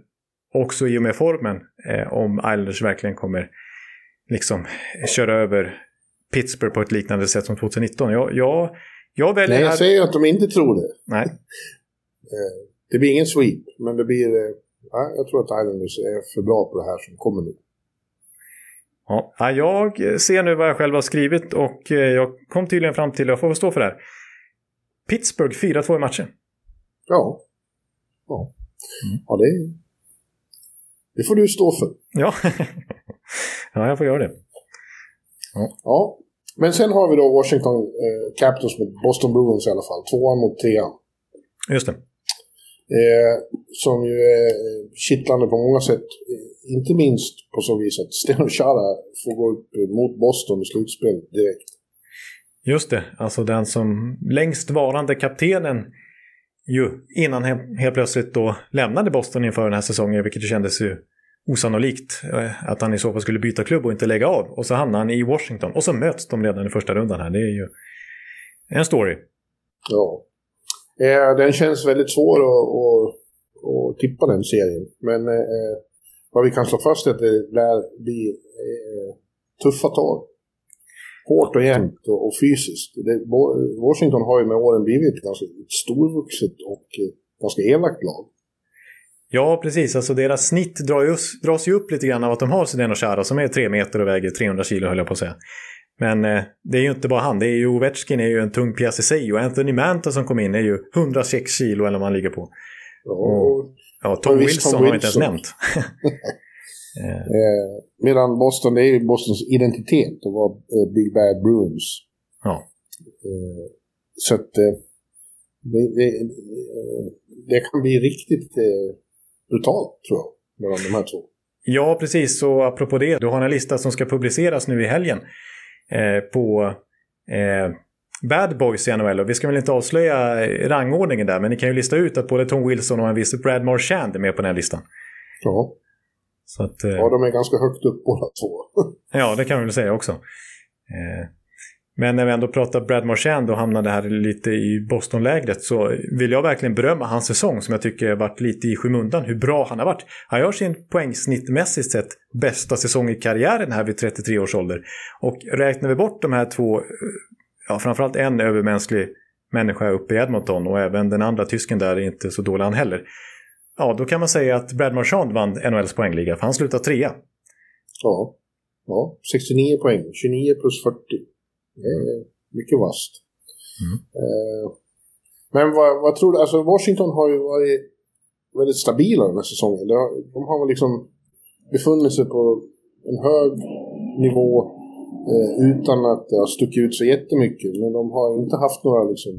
också i och med formen eh, om Islanders verkligen kommer liksom köra över Pittsburgh på ett liknande sätt som 2019. Jag, jag, jag väljer Nej, jag här... säger att de inte tror det. Nej. Eh, det blir ingen sweep, men det blir... Ja, jag tror att Islanders är för bra på det här som kommer nu. Ja, jag ser nu vad jag själv har skrivit och eh, jag kom tydligen fram till, jag får stå för det här. Pittsburgh 4-2 i matchen. Ja. Ja, mm. ja det, det får du stå för. Ja, ja jag får göra det. Ja. ja. Men sen har vi då Washington eh, Capitals mot Boston Bruins i alla fall. Tvåan mot trean. Just det. Eh, som ju är eh, kittlande på många sätt. Inte minst på så vis att Sten Chara får gå upp mot Boston i slutspel direkt. Just det, alltså den som längst varande kaptenen ju innan helt plötsligt då lämnade Boston inför den här säsongen, vilket ju kändes ju osannolikt eh, att han i så fall skulle byta klubb och inte lägga av. Och så hamnar han i Washington och så möts de redan i första rundan här. Det är ju en story. Ja. Eh, den känns väldigt svår att, att, att tippa den serien. Men eh, vad vi kan slå fast är att det lär bli eh, tuffa tag. Hårt och jämnt och, och fysiskt. Det, Washington har ju med åren blivit ett ganska storvuxet och eh, ganska elakt lag. Ja, precis. Alltså deras snitt dras ju upp lite grann av att de har Zdeno Chara som är tre meter och väger 300 kilo höll jag på att säga. Men eh, det är ju inte bara han. Det är ju Ovechkin är ju en tung pjäs i sig och Anthony Manta som kom in är ju 106 kilo eller vad han ligger på. Och, ja Tom Wilson, Tom har vi inte ens nämnt. eh, medan Boston, det är ju Bostons identitet att vara eh, Big Bad Bruins. Ja. Eh, så att eh, det, det, det, kan bli riktigt eh, brutalt tror jag, mellan de här två. Ja, precis. Så apropå det, du har en lista som ska publiceras nu i helgen eh, på eh, Bad Boys i NHL. Och vi ska väl inte avslöja rangordningen där, men ni kan ju lista ut att både Tom Wilson och en viss Brad Marchand är med på den här listan. Ja. Så att, eh, ja, de är ganska högt upp båda två. ja, det kan vi väl säga också. Eh, men när vi ändå pratar Brad Marchand och hamnade här lite i Boston-lägret så vill jag verkligen berömma hans säsong som jag tycker har varit lite i skymundan. Hur bra han har varit. Han gör sin poängsnittmässigt sett bästa säsong i karriären här vid 33 års ålder. Och räknar vi bort de här två, ja framförallt en övermänsklig människa uppe i Edmonton och även den andra tysken där är inte så dålig han heller. Ja, då kan man säga att Brad Marchand vann NHLs poängliga för han slutade trea. Ja, ja 69 poäng, 29 plus 40. Eh, mycket vasst. Mm. Eh, men vad, vad, tror du? Alltså Washington har ju varit väldigt stabila den här säsongen. De har, de har liksom befunnit sig på en hög nivå eh, utan att det har stuckit ut så jättemycket. Men de har inte haft några liksom,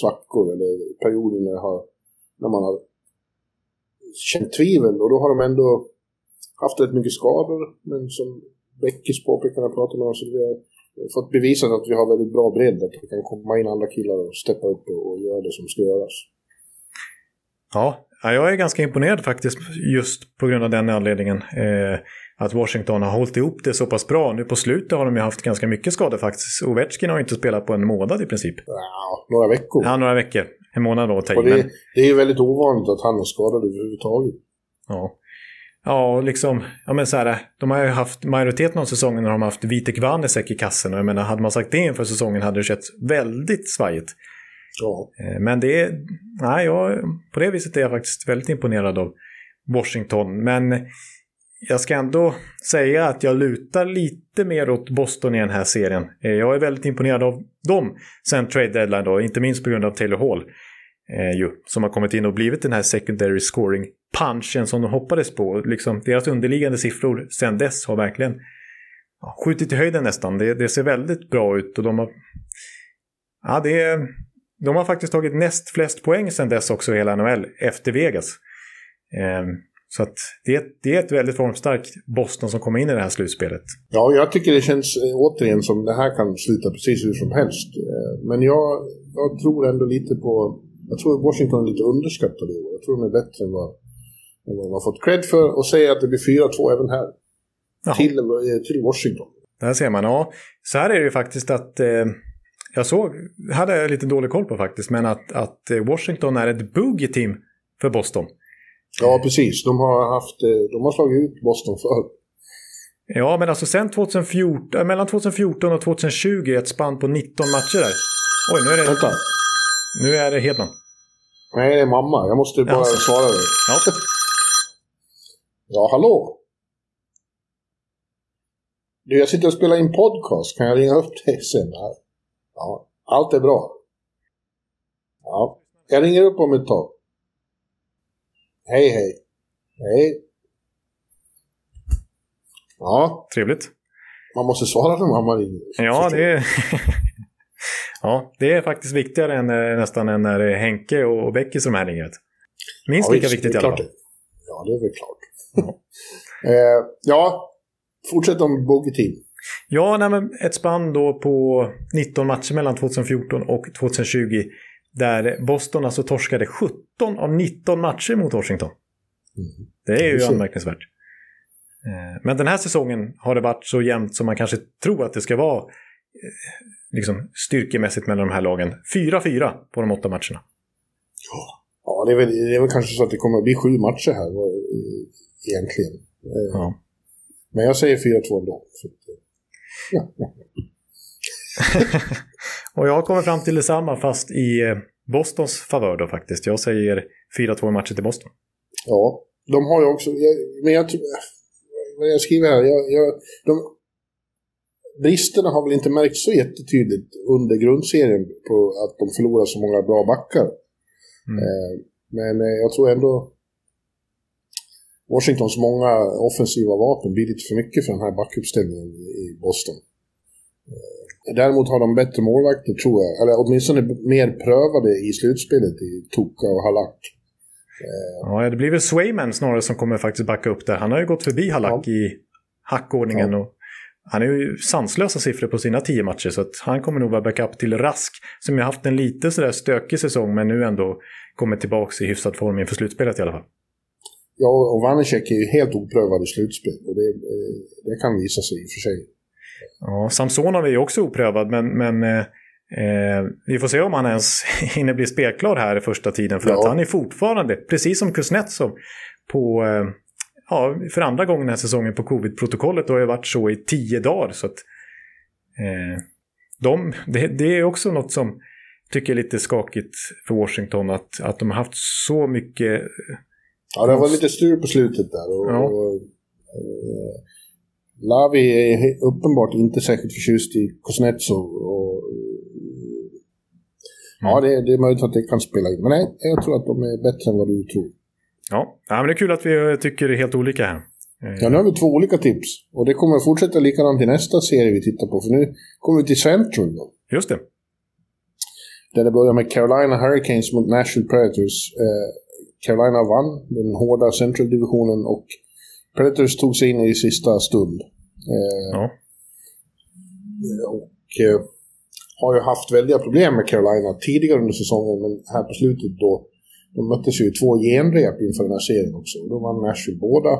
svackor eller perioder när, har, när man har känt tvivel. Och då har de ändå haft rätt mycket skador. Men som Beckis påpekade när jag pratade med dem så det fått bevisat att vi har väldigt bra bredd. Att det kan komma in andra killar och steppa upp och, göra det som ska göras. Ja, jag är ganska imponerad faktiskt just på grund av den anledningen. Eh, att Washington har hållit ihop det så pass bra. Nu på slutet har de ju haft ganska mycket skador faktiskt. Ovechkin har inte spelat på en månad i princip. Ja, några veckor. Ja, några veckor. En månad då, och det, det är ju väldigt ovanligt att han är skadad överhuvudtaget. Ja. Ja, liksom, ja men så här, de har ju haft majoriteten av säsongen när de har haft Vitek Vanesek i kassen. Och jag menar, hade man sagt det inför säsongen hade det sett väldigt svajigt. Ja. Eh, men det är, nej, jag, på det viset är jag faktiskt väldigt imponerad av Washington. Men jag ska ändå säga att jag lutar lite mer åt Boston i den här serien. Eh, jag är väldigt imponerad av dem sen trade deadline då, inte minst på grund av Taylor Hall. Eh, ju, som har kommit in och blivit den här secondary scoring punchen som de hoppades på. Liksom, deras underliggande siffror sen dess har verkligen ja, skjutit i höjden nästan. Det, det, ser väldigt bra ut och de har... Ja, det de har faktiskt tagit näst flest poäng sen dess också i hela NHL, efter Vegas. Eh, så att det, det är ett väldigt formstarkt Boston som kommer in i det här slutspelet. Ja, jag tycker det känns eh, återigen som det här kan sluta precis hur som helst. Eh, men jag, jag tror ändå lite på... Jag tror Washington är lite underskattade i år. Jag tror de är bättre än vad, än vad de har fått cred för. Och säger att det blir 4-2 även här. Till, eh, till Washington. Där ser man. Ja, så här är det ju faktiskt att... Eh, jag såg, hade jag lite dålig koll på faktiskt, men att, att Washington är ett boogie-team för Boston. Ja, precis. De har, haft, eh, de har slagit ut Boston förr. Ja, men alltså sen 2014, äh, mellan 2014 och 2020 ett spann på 19 matcher där. Oj, nu är det... Vänta. Nu är det Hedman. Nej, det är mamma. Jag måste bara alltså. svara dig. Ja. ja, hallå? Du, jag sitter och spelar in podcast. Kan jag ringa upp dig sen? Ja, allt är bra. Ja, jag ringer upp om ett tag. Hej, hej. Hej. Ja. Trevligt. Man måste svara när mamma ringer. Ja, det. ja, det är faktiskt viktigare än, eh, nästan än när Henke och Becky som här ringer. Minst ja, lika viktigt i alla fall. Ja, det är väl klart. Ja, eh, ja fortsätt om Bogey Team. Ja, nej, men ett spann då på 19 matcher mellan 2014 och 2020 där Boston alltså torskade 17 av 19 matcher mot Washington. Mm. Det är ju anmärkningsvärt. Eh, men den här säsongen har det varit så jämnt som man kanske tror att det ska vara eh, liksom, styrkemässigt mellan de här lagen. 4-4 på de åtta matcherna. Ja, det är, väl, det är väl kanske så att det kommer att bli sju matcher här egentligen. Eh, ja. Men jag säger 4-2 ändå. Ja, ja. och jag kommer fram till detsamma fast i eh, Bostons favör då faktiskt. Jag säger 4-2 matcher till Boston. Ja, de har ju också, jag, men jag jag skriver här, jag, jag, de, bristerna har väl inte märkts så jättetydligt under grundserien på att de förlorar så många bra backar. Mm. Eh, men eh, jag tror ändå Washingtons många offensiva vapen blir lite för mycket för den här backuppställningen i Boston. Däremot har de bättre målvakter tror jag. Eller åtminstone mer prövade i slutspelet i Toka och Halak. Ja, det blir väl Swayman snarare som kommer faktiskt backa upp där. Han har ju gått förbi Halak ja. i hackordningen. Ja. Och han är ju sanslösa siffror på sina tio matcher så att han kommer nog vara backup till Rask som ju haft en lite sådär stökig säsong men nu ändå kommer tillbaka i hyfsad form inför slutspelet i alla fall. Ja, och Vanecek är ju helt oprövad i slutspel och det, eh, det kan visa sig i och för sig. Ja, Samsonov är ju också oprövad, men, men eh, eh vi får se om han ens hinner bli spelklar här i första tiden. För ja. att han är fortfarande, precis som Kuznetsov, på, eh, ja, för andra gången den här säsongen på covid-protokollet. Det har ju varit så i tio dagar. Så att, eh, de, det, det, är också något som tycker är lite skakigt för Washington. Att, att de har haft så mycket... Ja, det var lite styr på slutet där. Och, ja. och, eh, Lavi är uppenbart inte särskilt förtjust i Kuznetsov. Och, mm. Ja, det, det, är möjligt att det kan spela in. Men nej, jag tror att de är bättre än vad du tror. Ja, ja men det är kul att vi tycker helt olika här. Ja, nu har vi två olika tips. Och det kommer fortsätta likadant i nästa serie vi tittar på. För nu kommer vi till Central då. Just det. Där det börjar med Carolina Hurricanes mot Nashville Predators. Eh, Carolina vann den hårda Central-divisionen och Predators tog sig in i sista stund. Eh, ja. Och eh, har ju haft väldiga problem med Carolina tidigare under säsongen, men här på slutet då de möttes ju i två genrep inför den här serien också. Då vann Nashville båda.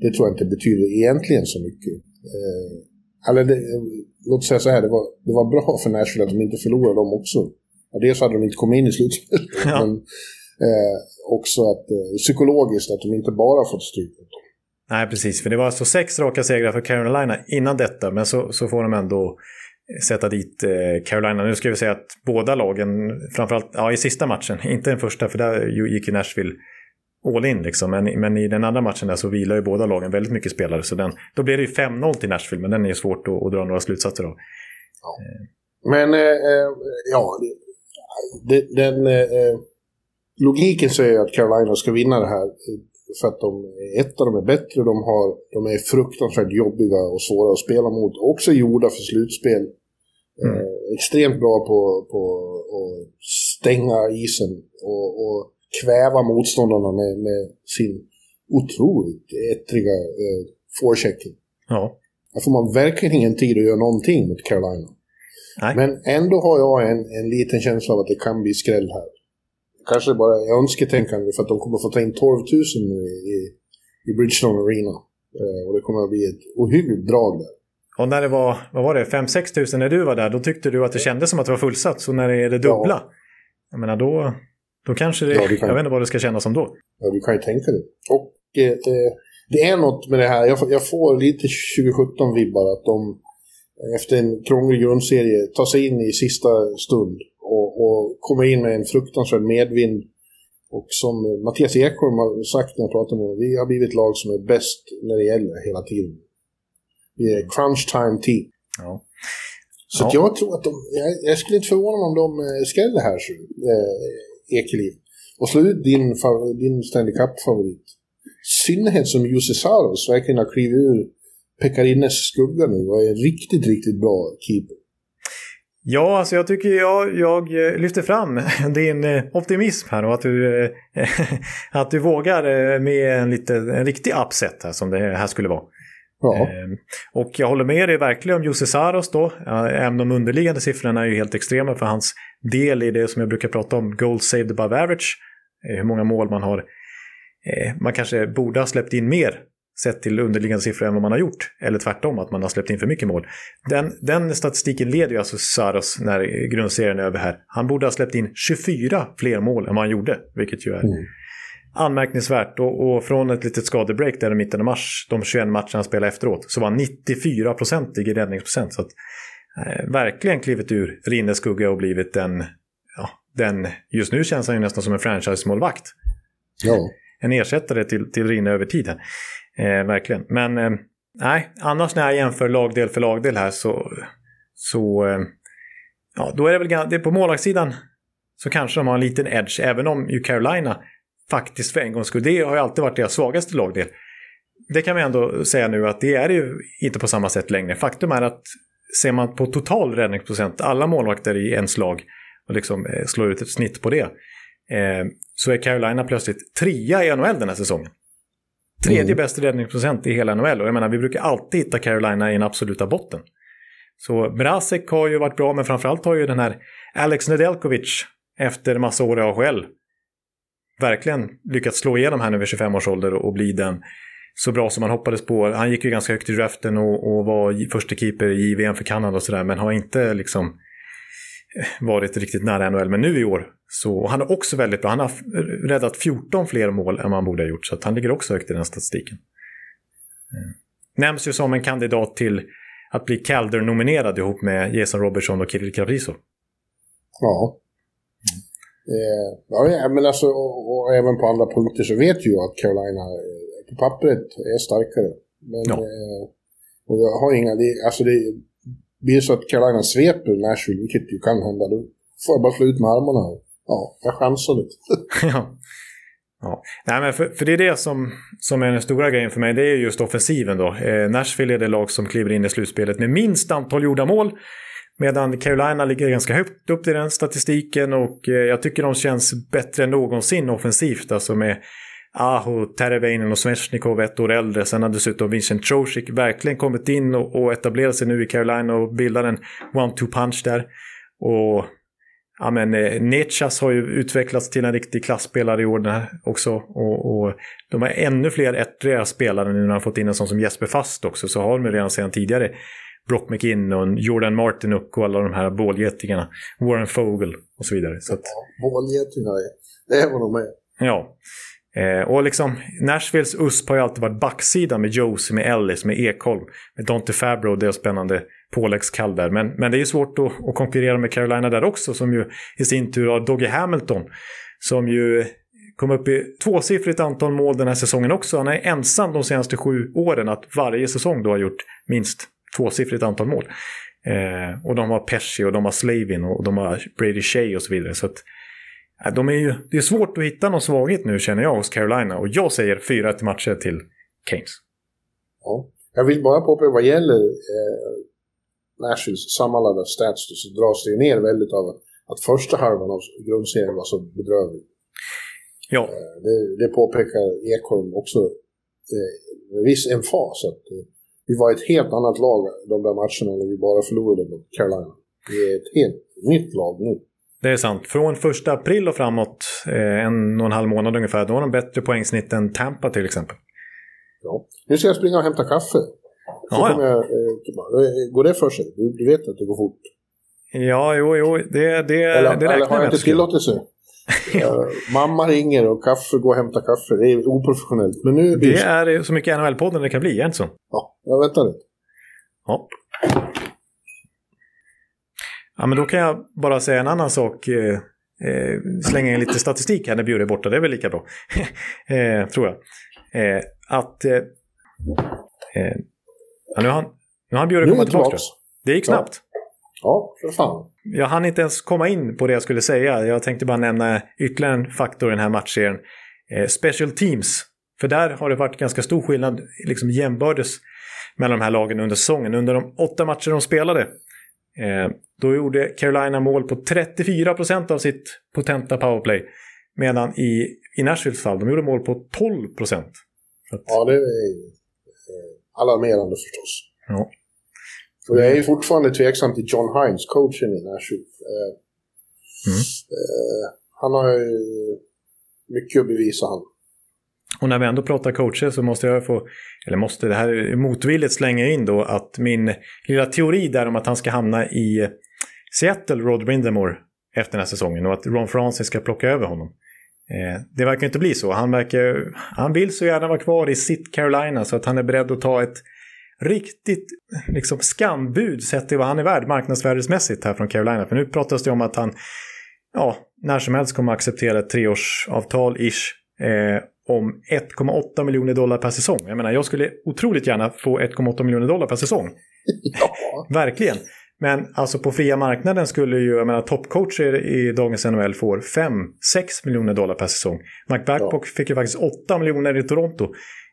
Det tror jag inte betyder egentligen så mycket. Eh, eller det, låt säga så här, det var, det var bra för Nashville att de inte förlorade dem också. Ja, dels hade de inte kommit in i slutspelet, ja. men eh, också att eh, psykologiskt att de inte bara fått stryk mot dem. Nej, precis. För det var alltså sex raka segrar för Carolina innan detta. Men så, så får de ändå sätta dit eh, Carolina. Nu ska vi säga att båda lagen, framförallt ja, i sista matchen, inte den första för där gick ju Nashville all in liksom. Men, men i den andra matchen där så vilar ju båda lagen väldigt mycket spelare. Så den, då blir det ju 5-0 till Nashville, men den är ju svårt att, att dra några slutsatser av. Ja. Men, eh, eh ja, den, den... Eh, logiken säger att Carolina ska vinna det här. För att de ett, de är bättre, de, har, de är fruktansvärt jobbiga och svåra att spela mot. Också gjorda för slutspel. Mm. Eh, extremt bra på, på att stänga isen och, och kväva motståndarna med, med sin otroligt ettriga eh, forechecking. Ja. Där får man verkligen ingen tid att göra någonting mot Carolina. Nej. Men ändå har jag en, en liten känsla av att det kan bli skräll här. Kanske bara önsketänkande för att de kommer få ta in 12 000 nu i, i Bridgestone Arena. Eh, och det kommer att bli ett ohyggligt drag där. Och när det var, vad var det, 5-6 tusen när du var där, då tyckte du att det kändes som att det var fullsatt. Så när det är det dubbla, ja. jag menar då, då kanske det, ja, kan... jag vet inte vad det ska kännas som då. Ja, du kan ju tänka det. Och eh, eh det är något med det här, jag, jag får lite 2017-vibbar att de efter en krånglig grundserie tar sig in i sista stund och, och kommer in med en fruktansvärd medvind. Och som Mattias Ekholm har sagt när jag pratar med honom, vi har blivit lag som är bäst när det gäller hela tiden. Vi är crunch time team. Ja. Så ja. jag tror att de, jag, jag, skulle inte förvåna mig om de eh, skräller här, eh, Ekeliv. Och slå ut din, din Stanley Cup-favorit. Synnerhet som Jussi Saros verkligen har klivit ur Pekarines skugga nu och är en riktigt, riktigt bra keeper. Ja, alltså jag tycker jag, jag lyfter fram din eh, optimism här och att du, eh, att du vågar eh, med en, lite, en riktig upset här som det här skulle vara. Ja. Ehm, och jag håller med dig verkligen om Jussi Saros då. Även de underliggande siffrorna är ju helt extrema för hans del i det som jag brukar prata om, goal saved above average. Hur många mål man har. Man kanske borde ha släppt in mer sett till underliggande siffror än vad man har gjort. Eller tvärtom, att man har släppt in för mycket mål. Den, den statistiken leder ju alltså Saros när grundserien är över här. Han borde ha släppt in 24 fler mål än vad han gjorde, vilket ju är mm. anmärkningsvärt. Och, och, från ett litet skadebreak där i mitten av mars, de 21 matcherna han spelade efteråt, så var han 94 procentig i räddningsprocent. Så att, eh, verkligen klivit ur Rinnes skugga och blivit den, ja, den, just nu känns han ju nästan som en franchise-målvakt. Ja. En ersättare till, till Rinne över tid här. Eh, verkligen. Men eh, nej, annars när jag jämför lagdel för lagdel här så, så eh, ja, då är det väl det är på målvaktssidan så kanske de har en liten edge, även om ju Carolina faktiskt för en gångs skull, det har ju alltid varit deras svagaste lagdel. Det kan vi ändå säga nu att det är ju inte på samma sätt längre. Faktum är att ser man på total räddningsprocent, alla målvakter i en slag och liksom eh, slår ut ett snitt på det, eh, så är Carolina plötsligt trea i NHL den här säsongen. Tredje mm. bäst räddningsprocent i hela NHL. Och jag menar, vi brukar alltid hitta Carolina i den absoluta botten. Så Brasek har ju varit bra, men framförallt har ju den här Alex Nedeljkovic efter massa år i AHL verkligen lyckats slå igenom här nu vid 25 års ålder och bli den så bra som man hoppades på. Han gick ju ganska högt i draften och, och var första keeper i VM för Kanada och sådär, men har inte liksom varit riktigt nära NHL. Men nu i år, så han är också väldigt bra. Han har räddat 14 fler mål än man borde ha gjort, så han ligger också högt i den statistiken. Mm. Nämns ju som en kandidat till att bli Calder-nominerad ihop med Jason Robertson och Kirill Kaprizov. Ja. Mm. ja, men alltså, och, och, även på andra punkter så vet ju att Carolina eh, på pappret är starkare. Men ja. eh, och jag har inga, alltså det, blir det så att Carolina sveper Nashville, vilket ju kan hända, då får jag bara slå ut med armarna. Ja, jag chansar lite. ja. Ja. Nej, men för, för, det är det som, som är den stora grejen för mig. Det är just offensiven då. Eh, Nashville är det lag som kliver in i slutspelet med minst antal gjorda mål. Medan Carolina ligger ganska högt upp i den statistiken och eh, jag tycker de känns bättre än någonsin offensivt. Alltså med Aho, Terveinen och Svesjnikov ett år äldre. Sen har dessutom Vincent Trocik verkligen kommit in och, och etablerat sig nu i Carolina och bildar en one-two punch där. Och ja, men, eh, Nechas har ju utvecklats till en riktig klassspelare i år också. Och, och de har ännu fler ettriga spelare nu när de fått in en sån som Jesper Fast också. Så har de redan sedan tidigare Brock McKinnon, Jordan Martinuk och alla de här bålgetingarna. Warren Fogel och så vidare. Så att... ja, bålgetingar, det är vad de är. Ja. Eh, och liksom, Nashvilles USP har ju alltid varit backsidan med Josie, med Ellis, med Ekholm, med Dante Fabro och deras spännande påläggskall där. Men, men det är ju svårt att, att, konkurrera med Carolina där också, som ju i sin tur har Doggy Hamilton, som ju kom upp i tvåsiffrigt antal mål den här säsongen också. Han är ensam de senaste sju åren att varje säsong då har gjort minst tvåsiffrigt antal mål. Eh, och de har Pesci och de har Slavin och de har Brady Shea och så vidare. Så att, de är ju, det är svårt att hitta någon svaghet nu känner jag hos Carolina. Och jag säger 4-1 matcher till Keynes. Ja. Jag vill bara påpeka vad gäller eh, Nashvilles sammanlagda stats så dras det ner väldigt av att första halvan av grundserien var så bedrövlig. Ja. Eh, det, det påpekar Ekholm också eh, med viss emfas. Att, eh, vi var ett helt annat lag de där matcherna när vi bara förlorade mot Carolina. Vi är ett helt nytt lag nu. Det är sant. Från första april och framåt, eh, en och en halv månad ungefär, då har de bättre poängsnitt än Tampa till exempel. Ja. Nu ska jag springa och hämta kaffe. Så Ja, ja. kommer jag, eh, går det för sig? Du, du vet att det går fort. Ja, jo, jo, det, det, Eller, det eller räknar har jag med inte tillåtelse? Eh, mamma ringer och kaffe, gå och hämta kaffe. Det är oprofessionellt. Men nu blir Det är så mycket NHL-podden det kan bli, är det inte så? Ja, jag väntar lite. Ja. Ja, men då kan jag bara säga en annan sak. Eh, eh, slänga in lite statistik här när Bjure är borta, det är väl lika bra. eh, tror jag. Eh, att... Eh, eh, ja, nu har nu har han Bjure vi tillbaka. Det gick Ja. snabbt. Ja, för fan. Jag hann inte ens komma in på det jag skulle säga. Jag tänkte bara nämna ytterligare en faktor i den här matchserien. Eh, special teams. För där har det varit ganska stor skillnad, liksom jämbördes, mellan de här lagen under säsongen. Under de åtta matcher de spelade, då gjorde Carolina mål på 34% av sitt potenta powerplay. Medan i, i Nashvilles fall, de gjorde mål på 12%. Så att, Ja, det är eh, alarmerande förstås. ja. Och jag är fortfarande tveksam till John Hines, coachen i Nashville. Eh, Mm. eh, han har ju mycket att bevisa han. Och när vi ändå pratar coacher så måste jag få, eller måste, det här motvilligt slänga in då att min lilla teori där om att han ska hamna i Seattle, Rod Brindamore, efter den här säsongen och att Ron Francis ska plocka över honom. Eh, det verkar inte bli så. Han, verkar, han vill så gärna vara kvar i sitt Carolina så att han är beredd att ta ett riktigt liksom, skambud sett till vad han är värd marknadsvärdesmässigt här från Carolina. För nu pratas det om att han ja, när som helst kommer att acceptera ett treårsavtal-ish eh, om 1,8 miljoner dollar per säsong. Jag menar, jag skulle otroligt gärna få 1,8 miljoner dollar per säsong. Ja, Verkligen. Men alltså på fria marknaden skulle ju, jag menar toppcoacher i dagens NHL får 5-6 miljoner dollar per säsong. Mike Babcock fick ju faktiskt 8 miljoner i Toronto.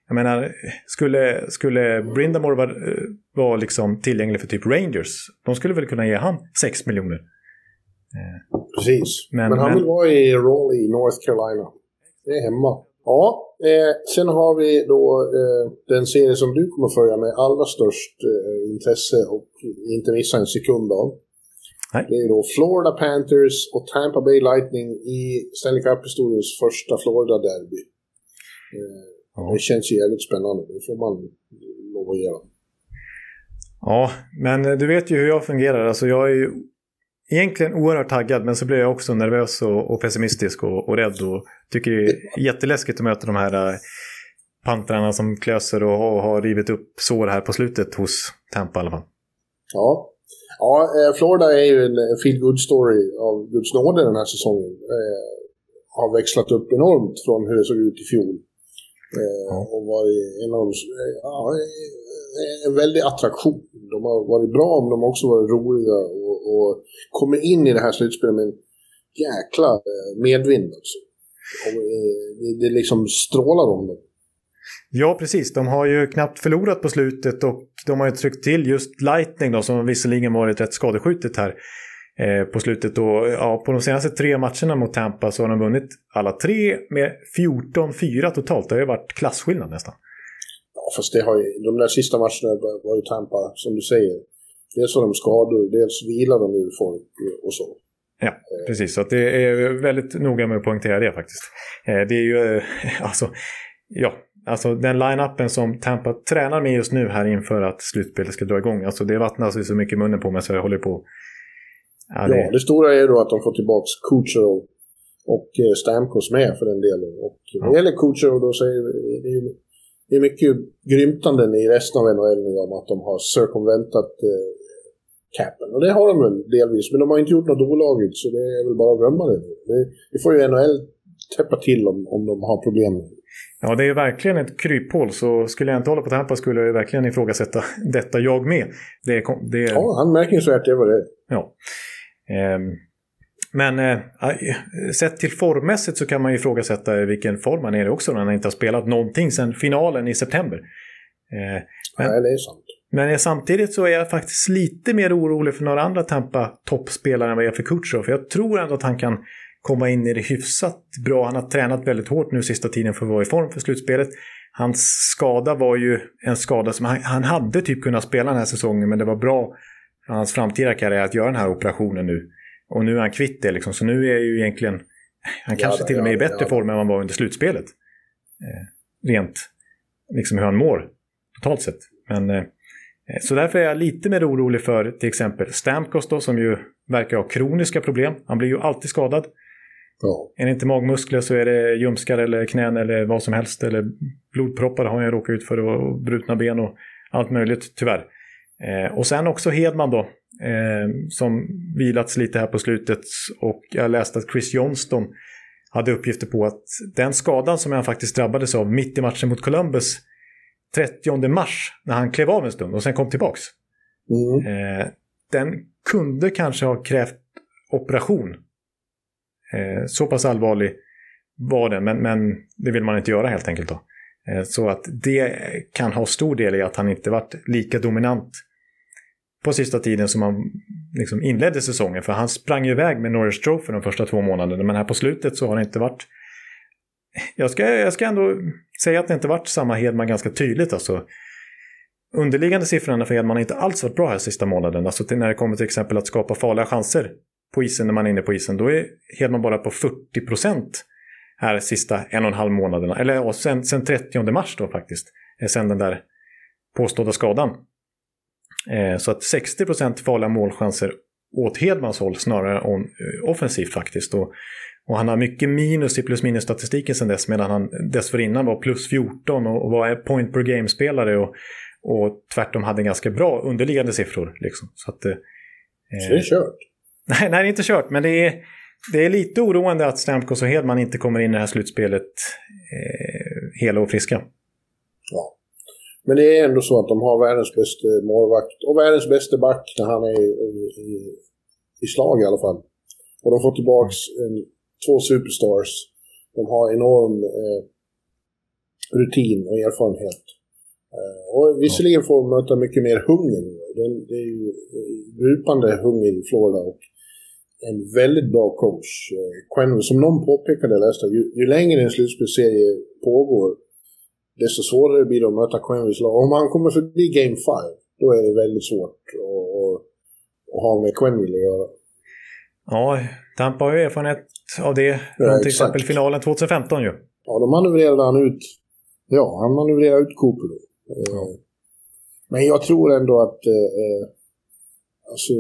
Jag menar, skulle, skulle Brindamore vara, eh, vara liksom tillgänglig för typ Rangers, de skulle väl kunna ge han 6 miljoner. precis. Men- Men, han men- vill vara i Raleigh, North Carolina. Det är hemma. Ja, eh, sen har vi då eh, den serie som du kommer följa med allra störst eh, intresse och inte missa en sekund av. Nej. Det är då Florida Panthers och Tampa Bay Lightning i Stanley Cup-historiens första Florida-derby. Eh, Ja. Det känns ju jävligt spännande, det får man lov att göra. Ja, men eh, du vet ju hur jag fungerar. Alltså jag är ju egentligen oerhört taggad, men så blir jag också nervös och, och pessimistisk och, och rädd. Och tycker det är jätteläskigt att möta de här äh, pantrarna som klöser och har, har rivit upp sår här på slutet hos Tampa i alla fall. Ja, ja eh, Florida är ju en en feel good story av Guds nåde den här säsongen. Eh, har växlat upp enormt från hur det såg ut i fjol. Eh, Ja. Och varit en av de, eh, ja, eh, en väldig attraktion. De har varit bra, men de har också varit roliga och, kommer in i det här slutspelet med en jäkla eh, medvind också. Och, eh, det, det liksom strålar om dem. Ja, precis. De har ju knappt förlorat på slutet och de har ju tryckt till just Lightning då, som visserligen varit rätt skadeskjutet här eh, på slutet. Och, ja, på de senaste tre matcherna mot Tampa så har de vunnit alla tre med 14-4 totalt. Det har ju varit klasskillnad nästan. Ja, fast det har ju, de där sista matcherna var ju Tampa, som du säger. Dels har de skador, dels vilar de ur folk och så. Ja, precis. Så det är väldigt noga med att poängtera det faktiskt. Eh, Det är ju, eh, alltså, ja, alltså den line-upen som Tampa tränar med just nu här inför att slutspelet ska dra igång. Alltså det vattnas ju så mycket i munnen på mig så jag håller på. Ja, det, Ja, det stora är då att de får tillbaka Kucherov och eh, Stamkos med för den delen. Och när det gäller Kucherov då så är det, är, det är mycket grymtanden i resten av NHL nu om att de har circumventat eh, capen. Och det har de väl delvis, men de har inte gjort något olagligt så det är väl bara att glömma det. Det, det får ju NHL täppa till om, om de har problem. Ja, det är verkligen ett kryphål. Så skulle jag inte hålla på Tampa skulle jag verkligen ifrågasätta detta jag med. Det är, det är... Ja, anmärkningsvärt det var det. Ja. Ehm, men eh, sett till formmässigt så kan man ifrågasätta vilken form han är i också när han inte har spelat någonting sedan finalen i september. Eh, men, Nej, det är sant. Men samtidigt så är jag faktiskt lite mer orolig för några andra Tampa toppspelare än vad jag är för Kutjerov. För jag tror ändå att han kan komma in i det hyfsat bra. Han har tränat väldigt hårt nu sista tiden för att vara i form för slutspelet. Hans skada var ju en skada som han, han hade typ kunnat spela den här säsongen men det var bra för hans framtida karriär att göra den här operationen nu. Och nu är han kvitt det liksom, så nu är ju egentligen... Han kanske ja, till och med är i bättre ja. form än han var under slutspelet. Eh, rent liksom hur han mår totalt sett. Men, eh, så därför är jag lite mer orolig för till exempel Stamkos då, som ju verkar ha kroniska problem. Han blir ju alltid skadad. Ja. Är det inte magmuskler så är det ljumskar eller knän eller vad som helst. Eller blodproppar har jag råkat ut för och brutna ben och allt möjligt tyvärr. Eh, och sen också Hedman då, eh, som vilats lite här på slutet. Och jag läste att Chris Johnston hade uppgifter på att den skadan som han faktiskt drabbades av mitt i matchen mot Columbus 30 mars när han klev av en stund och sen kom tillbaks. Mm. Eh, den kunde kanske ha krävt operation. Eh, så pass allvarlig var den, men, men det vill man inte göra helt enkelt. då. Eh, så att det kan ha stor del i att han inte varit lika dominant på sista tiden som han liksom inledde säsongen. För han sprang iväg med Norris Trophy de första två månaderna. Men här på slutet så har det inte varit... Jag ska, jag ska ändå säga att det inte varit samma Hedman ganska tydligt. Alltså. Underliggande siffrorna för Hedman har inte alls varit bra här sista månaden. Alltså när det kommer till exempel att skapa farliga chanser på isen när man är inne på isen. Då är Hedman bara på 40 procent här sista en och en halv månaderna. Eller sen, sen 30 mars då faktiskt. Eh, sen den där påstådda skadan. Eh, så att 60 procent farliga målchanser åt Hedmans håll snarare än eh, offensivt faktiskt. Och, och, han har mycket minus i plus minus statistiken sen dess medan han dessförinnan var plus 14 och, var point per game-spelare och, och tvärtom hade ganska bra underliggande siffror. Liksom. Så, att, eh, så det är kört? Nej, nej, det är inte kört. Men det är, det är lite oroande att Stamkos och Hedman inte kommer in i det här slutspelet eh, hela och friska. Ja. Men det är ändå så att de har världens bästa målvakt och världens bästa back när han är i, i, i slag i alla fall. Och de får tillbaks en, två superstars. De har enorm eh, rutin och erfarenhet. Eh, och visserligen får de möta mycket mer hunger. Det, det är ju djupande hunger i Florida och en väldigt bra coach. Eh, som någon påpekade, läste, ju, ju längre en slutspelsserie pågår desto svårare blir det att möta Quenvys lag. Om han kommer förbi Game 5, då är det väldigt svårt att, att, att ha med Quenville att göra. Ja, Tampa har ju erfarenhet av det. Ja, till exempel finalen 2015 ju. Ja, då manövrerade han ut... Ja, han manövrerade ut Cooper då. Ja. Men jag tror ändå att... Eh, alltså,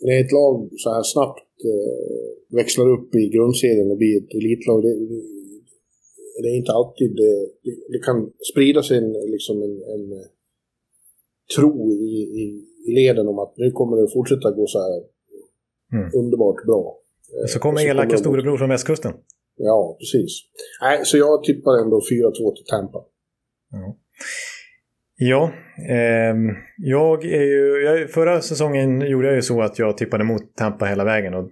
när ett lag så här snabbt eh, växlar upp i grundserien och blir ett elitlag, det, det är inte alltid det, det kan sprida sig en, liksom en, en eh, tro i, i, i, leden om att nu kommer det fortsätta gå så här mm. underbart bra. Så kommer elaka storebror från västkusten. Ja, precis. Nej, så jag tippar ändå 4-2 till Tampa. Ja. Ja, eh, jag är ju, jag, förra säsongen gjorde jag ju så att jag tippade mot Tampa hela vägen. Och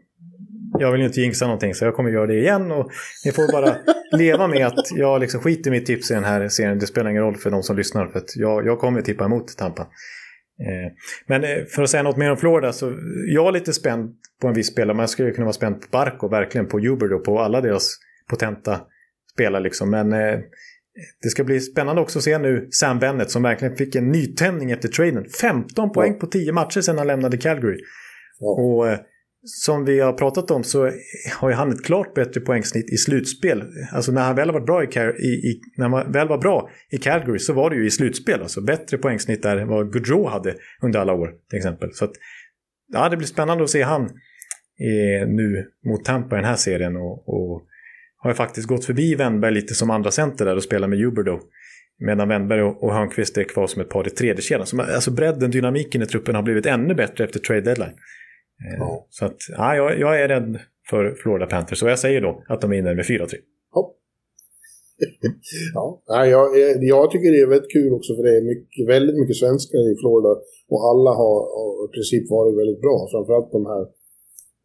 jag vill ju inte jinxa någonting så jag kommer göra det igen. Och ni får bara leva med att jag liksom skiter i mitt tips i den här serien. Det spelar ingen roll för de som lyssnar för att jag, jag kommer tippa emot Tampa. Eh, men eh, för att säga något mer om Florida så jag är lite spänd på en viss spelare. Jag skulle kunna vara spänd på Barco, verkligen på Huber och på alla deras potenta spelare. Liksom. Men eh, det ska bli spännande också att se nu Sam Bennett som verkligen fick en nytändning efter traden. 15 poäng på 10 matcher sedan han lämnade Calgary. Ja. Och som vi har pratat om så har ju han ett klart bättre poängsnitt i slutspel. Alltså när han väl var bra i, i, i, när man väl var bra i Calgary så var det ju i slutspel. Alltså bättre poängsnitt där än vad Gaudreau hade under alla år till exempel. Så att, ja, det blir spännande att se han eh, nu mot Tampa i den här serien. Och, och har ju faktiskt gått förbi Wennberg lite som andra center där och spelar med Huberdo. Medan Wennberg och, Hörnqvist är kvar som ett par i tredje kedjan. Alltså bredden, dynamiken i truppen har blivit ännu bättre efter trade deadline. Ja. Så att, ja, jag, jag är rädd för Florida Panthers. Och jag säger då att de vinner med 4-3. Ja. jag, jag tycker det är väldigt kul också för det är mycket, väldigt mycket svenskar i Florida och alla har, har i princip varit väldigt bra. Framförallt de här,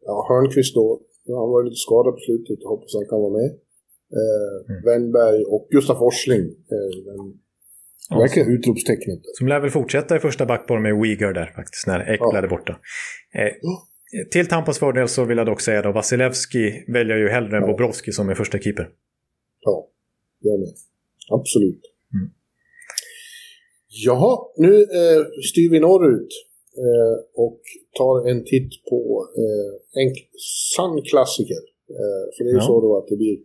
ja, Hörnqvist då, han var lite skadad på slutet och hoppas han kan vara med. Eh, mm. Wennberg och Gustaf Forsling. Eh, den, ja, verkligen utropstecknet. Som lär väl fortsätta i första backpar med Uyghur där faktiskt, när Ekblad ja. är borta. Eh, till Tampas fördel så vill jag dock säga att Vasilevski väljer ju hellre ja. än Bobrovski som är första keeper. Ja, jag med. Absolut. Jaha, nu eh, styr vi norrut eh, och tar en titt på eh, en sann klassiker. Eh, för det är ju ja. så då att det blir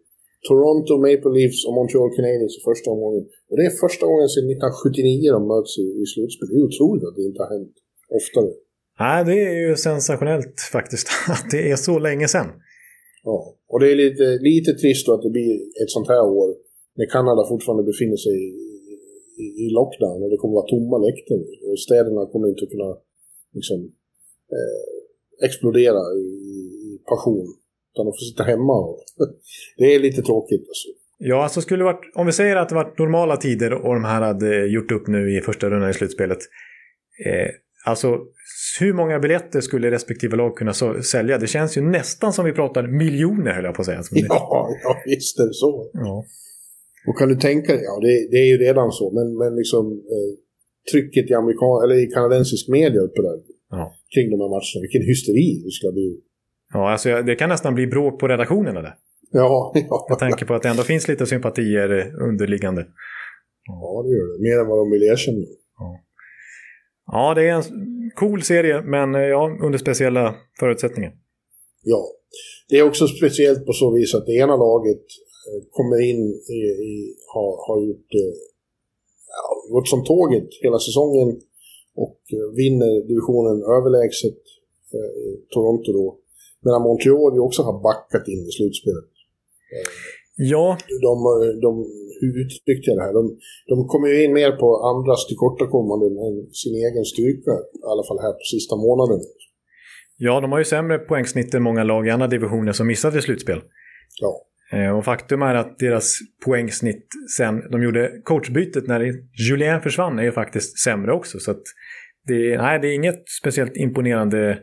Toronto Maple Leafs och Montreal Canadiens i första omgången. Och det är första gången sedan 1979 de möts i, i slutspel. Det är otroligt att det inte har hänt oftare. Nej, det är ju sensationellt faktiskt att det är så länge sedan. Ja, och det är lite, lite trist då att det blir ett sånt här år när Kanada fortfarande befinner sig i, i, lockdown och det kommer vara tomma läktare. Och städerna kommer inte att kunna liksom, eh, explodera i, i passion. Utan de får sitta hemma. Och, det är lite tråkigt alltså. Ja, alltså skulle varit, om vi säger att det varit normala tider och de här hade gjort upp nu i första rundan i slutspelet. Eh, alltså, hur många biljetter skulle respektive lag kunna sälja? Det känns ju nästan som vi pratar miljoner, höll jag på att säga. Ja, ja visst är det så. Ja. Och kan du tänka dig, ja det, det, är ju redan så, men, men liksom eh, trycket i, amerikan eller i kanadensisk media uppe där ja. kring de här matcherna, vilken hysteri det skulle bli. Ja, alltså det kan nästan bli bråk på redaktionerna där. Ja, ja. Jag tänker på att det ändå finns lite sympatier underliggande. Ja, det gör det. Mer än vad de vill erkänna. Ja. ja, det är en cool serie, men eh, ja, under speciella förutsättningar. Ja, det är också speciellt på så vis att det ena laget eh, kommer in i, i har, har gjort eh, ja, gått som tåget hela säsongen och vinner divisionen överlägset eh, Toronto då. Medan Montreal ju också har backat in i slutspelet. Ja. De, de, hur uttryckte jag det här? De, de kommer ju in mer på andras tillkortakommanden än sin egen styrka. I alla fall här på sista månaden. Ja, de har ju sämre poängsnitt än många lag i andra divisioner som missade slutspel. Ja. Eh, och faktum är att deras poängsnitt sen de gjorde coachbytet när Julien försvann är ju faktiskt sämre också. Så att det, nej, det är inget speciellt imponerande eh,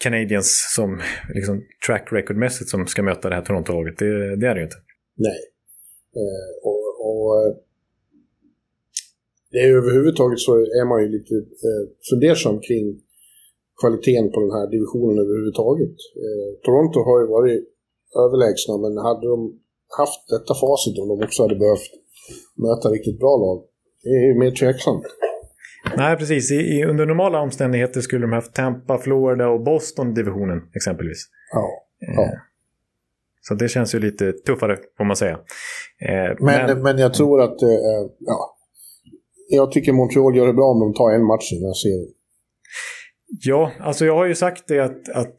Canadiens som liksom track record-mässigt som ska möta det här Toronto-laget. Det, det, är det ju inte. Nej. Eh, och, och eh, det är överhuvudtaget så är man ju lite eh, fundersam kring kvaliteten på den här divisionen överhuvudtaget. Eh, Toronto har ju varit överlägsna, men hade de haft detta facit om de också hade behövt möta riktigt bra lag, det är ju mer tveksamt. Nej, precis. I, i, under normala omständigheter skulle de haft Tampa, Florida och Boston divisionen exempelvis. Ja. ja. Eh, så det känns ju lite tuffare, får man säga. Eh, men, men, men, jag tror att... Eh, ja, jag tycker Montreal gör det bra om de tar en match i den här serien. Ja, alltså jag har ju sagt det att, att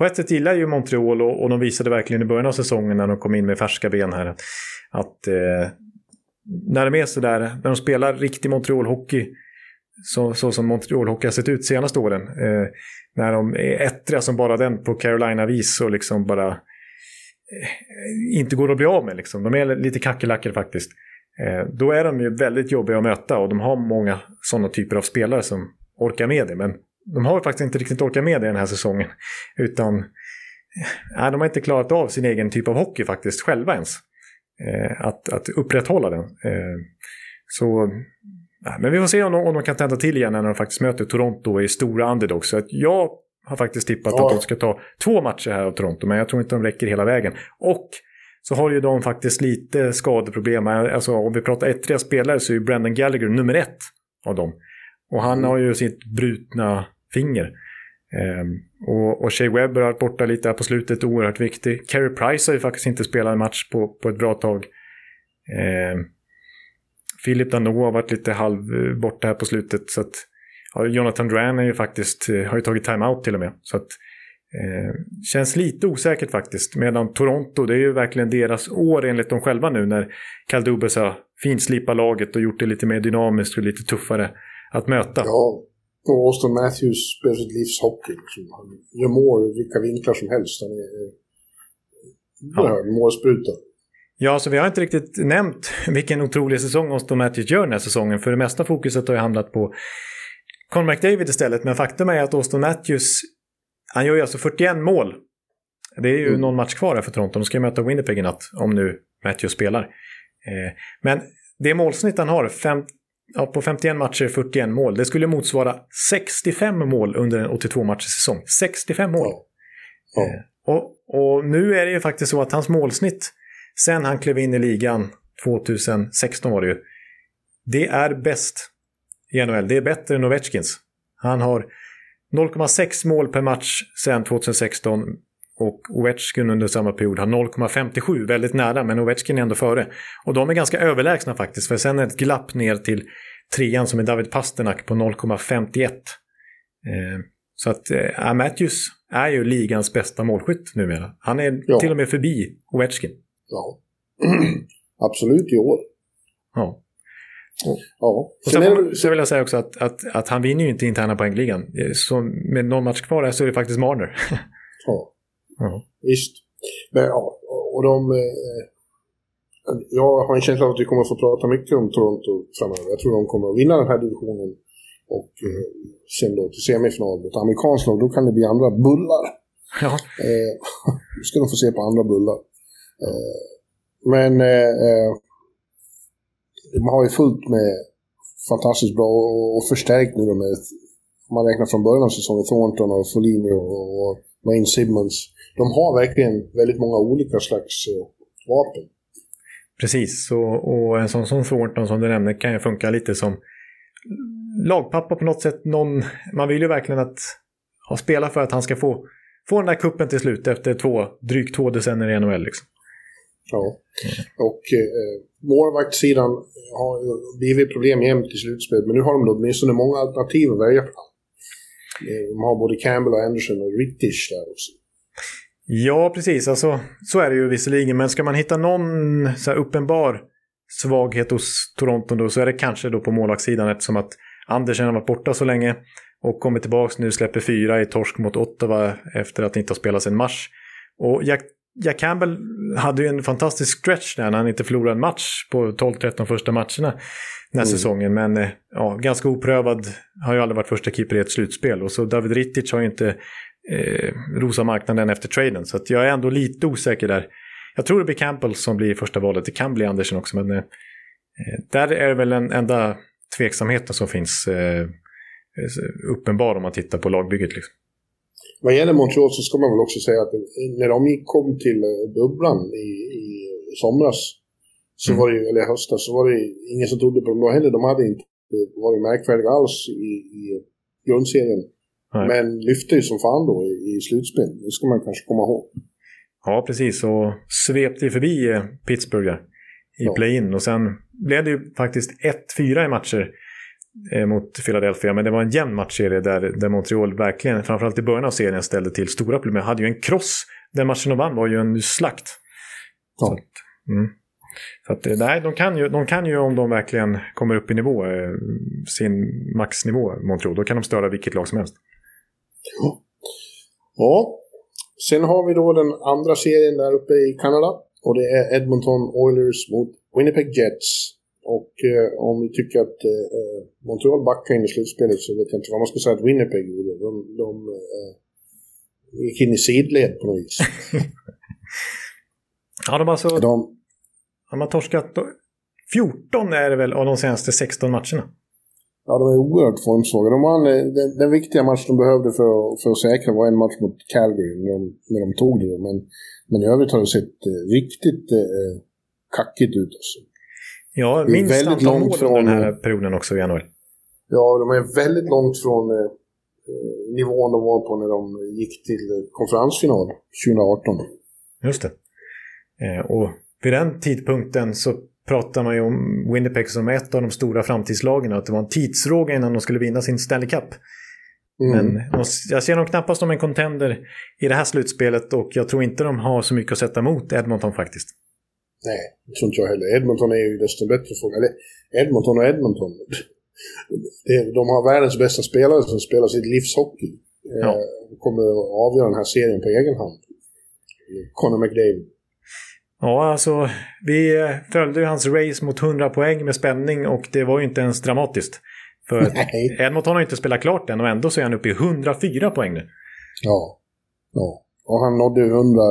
på ett sätt gillar ju Montreal och, och de visade verkligen i början av säsongen när de kom in med färska ben här att eh, när de är sådär, när de spelar riktig Montreal-hockey så, så som Montreal-hockey har sett ut senaste åren. Eh, när de är ettriga som bara den på Carolina-vis och liksom bara eh, inte går att bli av med. Liksom. De är lite kackerlackor faktiskt. Eh, då är de ju väldigt jobbiga att möta och de har många sådana typer av spelare som orkar med det. Men de har faktiskt inte riktigt orkat med det den här säsongen. Utan nej, de har inte klarat av sin egen typ av hockey faktiskt själva ens. Eh, att, att upprätthålla den. Eh, så, nej, men vi får se om de, om de kan tända till igen när de faktiskt möter Toronto i stora underdogs. Så att jag har faktiskt tippat ja. att de ska ta två matcher här av Toronto, men jag tror inte de räcker hela vägen. Och så har ju de faktiskt lite skadeproblem. Alltså om vi pratar ettriga spelare så är ju Brendan Gallagher nummer ett av dem. Och han har ju sitt brutna finger. Um, och, och Shea Webber har varit borta lite här på slutet, oerhört viktig. Carey Price har ju faktiskt inte spelat en match på, på ett bra tag. Um, Philip Dano har varit lite halv eh, borta här på slutet. Så att, ja, Jonathan Duran är ju faktiskt, eh, har ju tagit time-out till och med. Så att, eh, känns lite osäkert faktiskt. Medan Toronto, det är ju verkligen deras år enligt dem själva nu när Cal Dubas har finslipat laget och gjort det lite mer dynamiskt och lite tuffare att möta. Ja, Och Austin Matthews spelar sitt livs hockey. Liksom. Han gör mål vilka vinklar som helst. Han är oerhörd ja. målspruta. Ja, så vi har inte riktigt nämnt vilken otrolig säsong Austin Matthews gör den här säsongen. För det mesta fokuset har ju hamnat på Conor McDavid istället. Men faktum är att Austin Matthews, han gör ju alltså 41 mål. Det är ju mm. någon match kvar här för Toronto. De ska möta Winnipeg i natt, om nu Matthews spelar. Eh, men det målsnitt han har, ja, på 51 matcher 41 mål, det skulle motsvara 65 mål under en 82 matchers säsong. 65 mål! Ja. Eh, och, och nu är det ju faktiskt så att hans målsnitt sen han klev in i ligan 2016 var det ju. Det är bäst i NHL. Det är bättre än Ovechkins. Han har 0,6 mål per match sen 2016 och Ovechkin under samma period har 0,57, väldigt nära, men Ovechkin är ändå före. Och de är ganska överlägsna faktiskt, för sen är det ett glapp ner till trean som är David Pasternak på 0,51. Eh, så att eh, Matthews är ju ligans bästa målskytt numera. Han är ja. till och med förbi Ovechkin. Ja, absolut i år. Ja. Och, ja. Och sen, är... så vill jag säga också att, att, att han vinner ju inte interna poängligan. Så med någon match kvar så är det faktiskt Marner. ja. Ja, visst. Men ja, och de... Eh, jag har en känsla av att vi kommer att få prata mycket om Toronto framöver. Jag tror de kommer att vinna den här divisionen. Och eh, sen då till semifinal mot amerikanskt lag, då kan det bli andra bullar. Ja. Eh, nu ska de få se på andra bullar. Eh, men eh, eh, man har ju fullt med fantastiskt bra och, förstärkt nu med, om man räknar från början av säsongen, Thornton och Foligno och, och Wayne Simmons. De har verkligen väldigt många olika slags eh, vapen. Precis, och, och en sån som Thornton som du nämnde kan ju funka lite som lagpappa på något sätt. Någon, man vill ju verkligen att ha spela för att han ska få, få den där kuppen till slut efter två, drygt två decennier i NHL. Liksom. Ja, och eh, målvaktssidan har blivit problem jämt i slutspelet, men nu har de då åtminstone många alternativ att välja på. Eh, de har både Campbell och Anderson och Rittich där också. Ja, precis. Alltså, så är det ju visserligen. Men ska man hitta någon så uppenbar svaghet hos Toronto då, så är det kanske då på målvaktssidan eftersom att Andersen har varit borta så länge och kommer tillbaka nu, släpper fyra i torsk mot Ottawa efter att inte ha spelat sedan mars. Och Jack Jack Campbell hade ju en fantastisk stretch där när han inte förlorade en match på 12-13 första matcherna den här mm. säsongen. Men eh, ja, ganska oprövad, har ju aldrig varit första keeper i ett slutspel. Och så David Rittich har ju inte eh, rosa marknaden efter traden. Så jag är ändå lite osäker där. Jag tror det blir Campbell som blir första valet. Det kan bli Andersen också. Men eh, där är det väl den enda tveksamheten som finns eh, uppenbar om man tittar på lagbygget. Liksom. Vad gäller Montreal så ska man väl också säga att när de kom till eh, bubblan i, i somras, så mm. var det, eller höstas, så var det ingen som trodde på dem då heller. De hade inte varit märkvärdiga alls i, i grundserien. Nej. Men lyfte ju som fan då i, i slutspel. Det ska man kanske komma ihåg. Ja, precis. Och svepte förbi eh, Pittsburgh där, i ja. play-in. Och sen blev det ju faktiskt 1-4 i matcher Eh, mot Philadelphia. Men det var en jämn matchserie där, där Montreal verkligen, framförallt i början av serien, ställde till stora problem. Jag hade ju en kross. Den matchen de vann var ju en slakt. Ja. Så, mm. så att, nej, de kan, ju, de kan ju om de verkligen kommer upp i nivå, eh, sin maxnivå, Montreal, då kan de störa vilket lag som helst. Ja. ja. Sen har vi då den andra serien där uppe i Kanada. Och det är Edmonton Oilers mot Winnipeg Jets. Och eh, om vi tycker att eh, Montreal backar in i slutspelet så vet jag inte vad man ska säga att Winnipeg gjorde. De, de eh, gick in i sidled på något vis. ja, de har alltså... De, de har torskat... 14 är det väl av de senaste 16 matcherna? Ja, de är oerhört formsvaga. De vann, eh, den, den, viktiga matchen de behövde för, för att säkra var en match mot Calgary när de, när de tog det. Men, men i övrigt har det sett eh, riktigt eh, kackigt ut. Alltså. Ja, minst antal mål från, den här perioden också i januari. Ja, de är väldigt långt från eh, nivån de var på när de gick till konferensfinal 2018. Just det. Eh, och vid den tidpunkten så pratar man ju om Winnipeg som ett av de stora framtidslagen. Att det var en tidsfråga innan de skulle vinna sin Stanley Cup. Mm. Men jag ser dem knappast som en contender i det här slutspelet och jag tror inte de har så mycket att sätta emot Edmonton faktiskt. Nej, det tror inte jag heller. Edmonton är ju desto bättre form. Eller Edmonton och Edmonton. de har världens bästa spelare som spelar sitt livshockey. Ja. Eh, kommer att avgöra den här serien på egen hand. Conor McDavid. Ja, alltså vi eh, följde ju hans race mot 100 poäng med spänning och det var ju inte ens dramatiskt. För Nej. Edmonton har ju inte spelat klart än och ändå så är han uppe i 104 poäng nu. Ja. ja. Och han nådde 100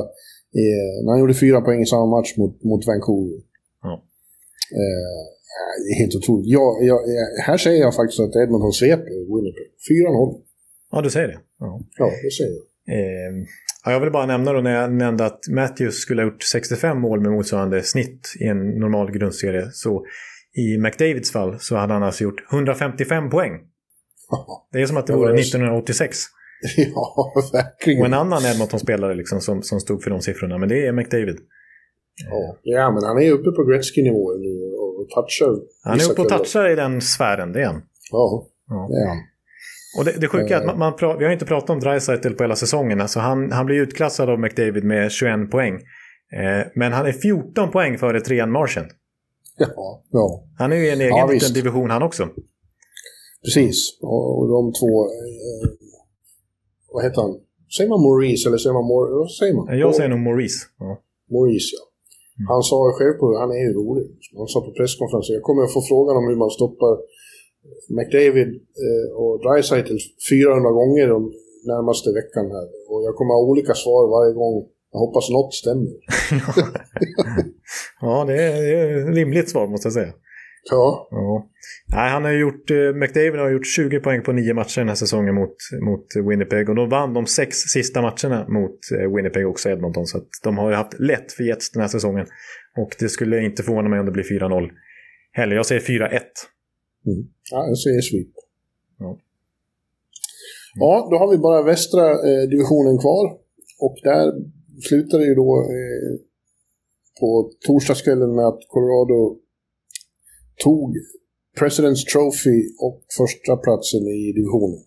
i, när han gjorde fyra poäng i samma match mot, mot Vancouver. Ja. Eh, det är helt otroligt. Jag, jag, här säger jag faktiskt att Edmonton sveper Winnipeg. 4-0. Ja, du säger det. Ja. Ja, det säger jag. Eh, ja, jag vill bara nämna då när jag nämnde att Matthews skulle ha gjort 65 mål med motsvarande snitt i en normal grundserie. Så i McDavids fall så hade han alltså gjort 155 poäng. Det är som att det vore det är- 1986. ja, verkligen. Och en annan Edmonton-spelare liksom som, som stod för de siffrorna. Men det är McDavid. Ja. ja, men han är uppe på Gretzky-nivå nu och, touchar Han är uppe och touchar i den sfären, det är han. Ja, Ja. det är han. Och det, det sjuka är att Eh. man, man pra, vi har inte pratat om Dreisaitl på hela säsongen. Alltså han, han blir utklassad av McDavid med 21 poäng. Eh, men han är 14 poäng före trean Martian. Ja, ja, Han är ju i en egen Ja, liten division han också. precis. Och, och de två... Eh, vad heter han? Säger man Maurice eller säger man Mor... Vad säger man? Jag säger nog Maurice. Ja. Maurice, ja. Han sa själv på... Han är ju rolig. Han sa på presskonferensen. Jag kommer att få frågan om hur man stoppar McDavid eh, och Dreisaitl 400 gånger de närmaste veckan här. Och jag kommer ha olika svar varje gång. Jag hoppas något stämmer. ja, det är, ett rimligt svar måste jag säga. Ja, Ja. Nej, han har gjort, eh, McDavid har gjort 20 poäng på nio matcher den här säsongen mot, mot Winnipeg. Och de vann de sex sista matcherna mot eh, Winnipeg också, Edmonton. Så de har ju haft lätt för Jets den här säsongen. Och det skulle inte förvåna mig om det blir 4-0 heller. Jag säger 4-1. Mm. ja jag säger sweep. Ja. Ja, då har vi bara västra eh, divisionen kvar. Och där slutar det ju då eh, på torsdagskvällen med att Colorado tog President's Trophy och första platsen i divisionen.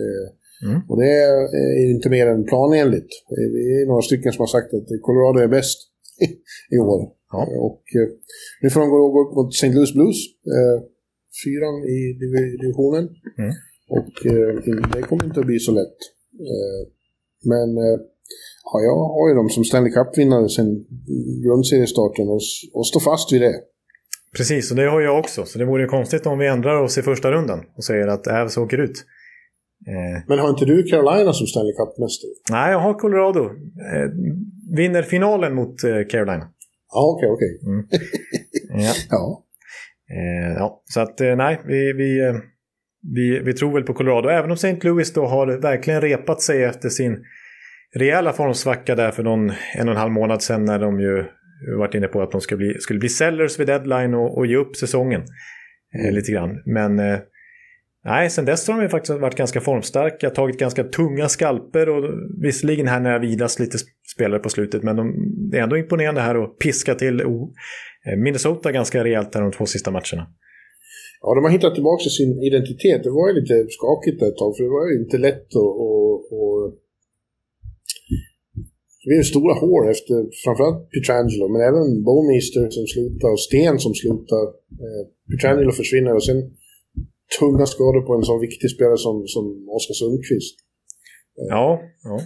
Eh, Mm. Och det är eh, inte mer än planenligt. Vi är några stycken som har sagt att Colorado är bäst i år. Ja. Och eh, nu får de gå upp mot St. Louis Blues. Fyran i div- divisionen. Mm. Och eh, det kommer inte att bli så lätt. Eh, men eh, ja, jag har ju dem som Stanley Cup-vinnare sedan grundseriestarten och, och står fast vid det. Precis, och det har jag också. Så det vore ju konstigt om vi ändrar oss i första rundan och säger att Avs åker ut. Eh, Men har inte du Carolina som Stanley Cup-mästare? nej, jag har Colorado. Eh, vinner finalen mot eh, Carolina. Ja, okej, okej. Ja. Ja. Eh, ja, så att eh, nej, vi, vi, eh, vi, vi tror väl på Colorado. Även om St. Louis då har verkligen repat sig efter sin rejäla formsvacka där för någon en och en halv månad sedan när de ju varit inne på att de skulle bli, skulle bli sellers vid deadline och, och ge upp säsongen. Eh, lite grann. Men nej, sen dess har de ju faktiskt varit ganska formstarka, tagit ganska tunga skalper och visserligen här när vidas lite spelare på slutet men de, det är ändå imponerande här att piska till eh, Minnesota ganska rejält här de två sista matcherna. Ja, de har hittat tillbaka sin identitet. Det var ju lite skakigt där ett tag, för det var ju inte lätt att... Och, och... Det blev stora hår efter framförallt Pietrangelo, men även Bowmeister som slutar och Sten som slutar. Eh, Pietrangelo försvinner och sen tunga skador på en sån viktig spelare som, som Oskar Sundqvist. Ja, ja.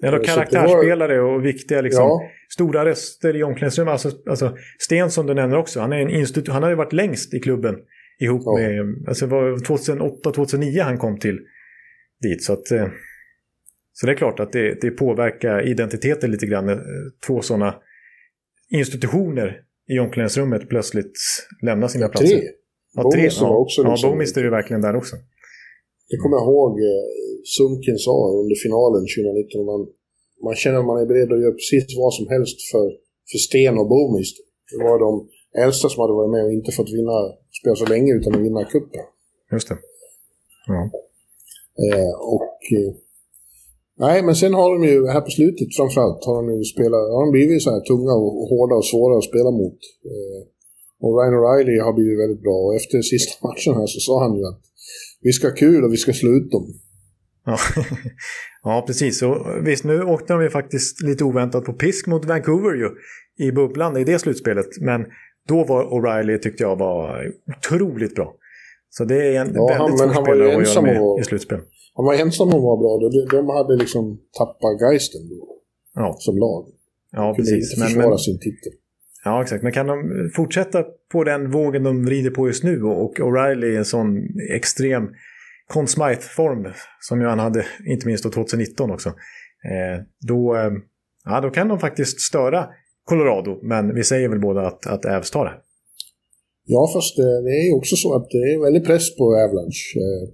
Det är då Så det karaktärsspelare och viktiga liksom, Ja. stora röster i omklädningsrummet. Alltså, alltså, Sten som du nämner också, han, är en institu- han har ju varit längst i klubben ihop Ja. med, alltså var 2008-2009 han kom till dit. Så, att, eh, så det är klart att det, det påverkar identiteten lite grann. eh, Två sådana institutioner i omklädningsrummet plötsligt lämnar sina platser. Tre. Ja, tre. Ja, var också ja liksom- Bowmeister är ju verkligen där också. Det kommer jag ihåg eh, Sunken sa under finalen 2019. Man, man känner att man är beredd att göra precis vad som helst för, för Sten och Bowmeister. Det var de äldsta som hade varit med och inte fått vinna, spela så länge utan att vinna cupen. Just det. Ja. Eh, och... Eh, nej, men sen har de ju här på slutet framförallt har de ju spelat, har de blivit så här tunga och hårda och svåra att spela mot. Eh, och Ryan O'Reilly har blivit väldigt bra och efter sista matchen här så sa han ju att vi ska ha kul och vi ska slå ut dem. Ja. ja, precis. Och visst, nu åkte de ju faktiskt lite oväntat på pisk mot Vancouver ju, i bubblan i det slutspelet. Men då var O'Reilly, tyckte jag, var otroligt bra. Så det är en ja, väldigt svår spelare att göra med och, i slutspel. Han var ensam om att vara bra. De, de hade liksom tappat geisten då. Ja. Som lag. Ja, precis. Inte försvara men, sin titel. Ja, exakt. Men kan de fortsätta på den vågen de vrider på just nu och O'Reilly i en sån extrem Conn Smythe-form som ju han hade, inte minst 2019 också. Eh, då, eh, ja, då kan de faktiskt störa Colorado, men vi säger väl båda att, att Ävs tar det. Ja, fast det är ju också så att det är väldigt press på Avalanche. Eh,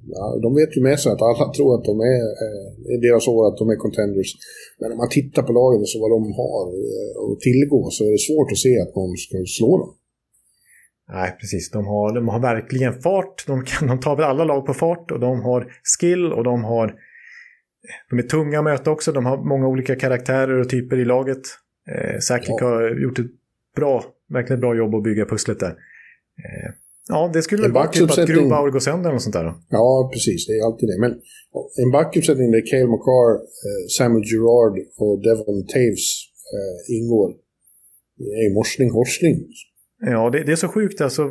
de vet ju med sig att alla tror att de är, eh, är deras år att de är contenders. Men när man tittar på lagen och så vad de har eh, att tillgå så är det svårt att se att någon ska slå dem. Nej, precis. De har, de har verkligen fart. De, kan, de tar väl alla lag på fart och de har skill och de har... De är tunga att möta också. De har många olika karaktärer och typer i laget. Eh, Sakic ja. har gjort ett bra, verkligen bra jobb att bygga pusslet där. Eh, ja, det skulle väl vara typ att Grubauer går sönder eller sånt där? Ja, precis. Det är alltid det. Men en backuppsättning där Cale McCarr, eh, Samuel Girard och Devon Taves eh, ingår. Är morsning, horsning. Ja, det, det, är så sjukt alltså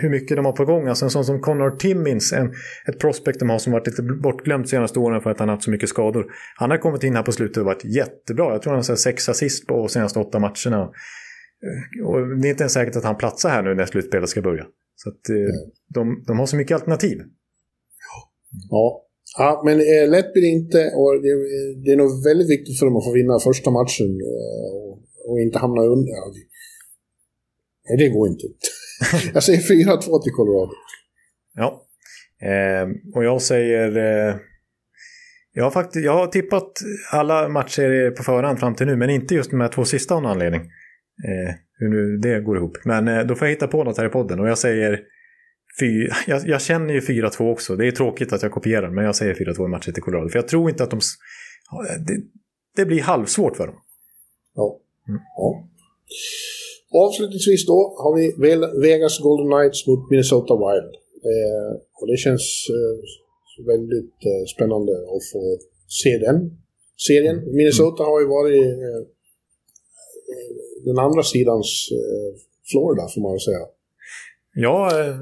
hur mycket de har på gång. Alltså en sån som Connor Timmins, en, ett prospect de har som varit lite bortglömt de senaste åren för att han har haft så mycket skador. Han har kommit in här på slutet och varit jättebra. Jag tror han har sex assist på de senaste åtta matcherna. Och det är inte ens säkert att han platsar här nu när slutspelet ska börja. Så att, mm. de, de har så mycket alternativ. Ja, ja men eh, lätt blir det inte. Och det, det, är nog väldigt viktigt för dem att få vinna första matchen eh, och, och, inte hamna under. Nej, det går inte. jag säger 4-2 till Colorado. Ja, eh, och jag säger... Eh, jag, har faktiskt, jag har tippat alla matcher på förhand fram till nu, men inte just de här två sista av någon anledning. Eh, hur nu det går ihop. Men eh, då får jag hitta på något här i podden och jag säger fy, jag, jag känner ju 4-2 också. Det är tråkigt att jag kopierar men jag säger 4-2 i matchen till Colorado. För jag tror inte att de... Det, det blir halvsvårt för dem. Ja. Mm. ja. Avslutningsvis då har vi Vegas Golden Knights mot Minnesota Wild. Eh, och det känns eh, väldigt eh, spännande att få se den serien. Mm. Minnesota har ju varit eh, den andra sidans eh, Florida får man väl säga. Ja, eh,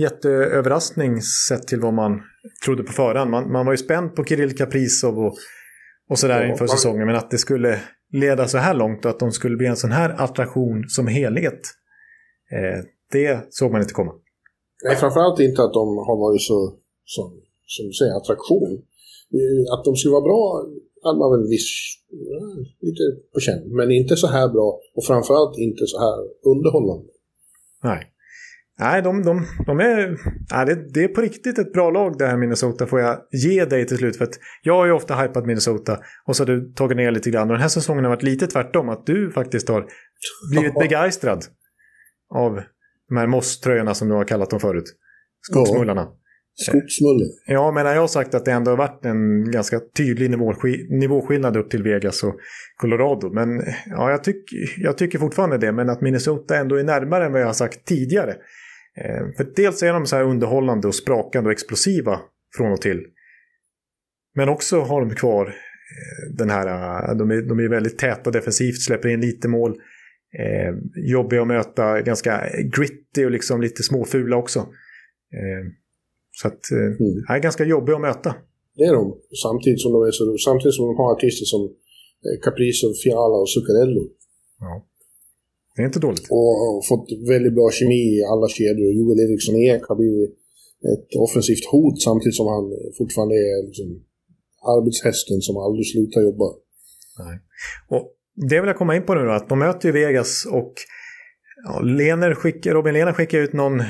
jätteöverraskning sett till vad man trodde på förhand. Man, man var ju spänd på Kirill Kaprizov och, och sådär ja, inför säsongen. Men att det skulle leda så här långt och att de skulle bli en sån här attraktion som helhet. Eh, det såg man inte komma. Nej, framförallt inte att de har varit så, som, som du säger, attraktion. Eh, att de skulle vara bra hade man väl viss, ja, lite på känn. Men inte så här bra och framförallt inte så här underhållande. Nej. Nej, de, de, de är, nej det, det, är på riktigt ett bra lag det här Minnesota får jag ge dig till slut. För att jag har ju ofta hypat Minnesota och så har du tagit ner lite grann. Och den här säsongen har varit lite tvärtom. Att du faktiskt har blivit begeistrad av de här Moss-tröjorna som du har kallat dem förut. Skogsmullarna. Skogsmulle. Ja, men jag har sagt att det ändå har varit en ganska tydlig nivåskillnad upp till Vegas och Colorado. Men ja, jag, tyck, jag tycker fortfarande det, men att Minnesota ändå är närmare än vad jag har sagt tidigare. Eh, för dels är de så här underhållande och sprakande och explosiva från och till. Men också har de kvar eh, den här, eh, de är, de är väldigt täta defensivt, släpper in lite mål. Eh, jobbiga att möta, ganska gritty och liksom lite småfula också. Eh, så att, eh, mm. är ganska jobbiga att möta. Det är de. Samtidigt som de, är så, samtidigt som de har artister som eh, Caprice, Fiala och Zuccarello. Ja. Det är inte dåligt. Och, och fått väldigt bra kemi i alla kedjor. Joel Eriksson Ek har blivit ett offensivt hot samtidigt som han fortfarande är liksom arbetshästen som aldrig slutar jobba. Nej. Och det vill jag komma in på nu då, att de möter ju Vegas och ja, Lener skick, Robin Lehner skickade ut någon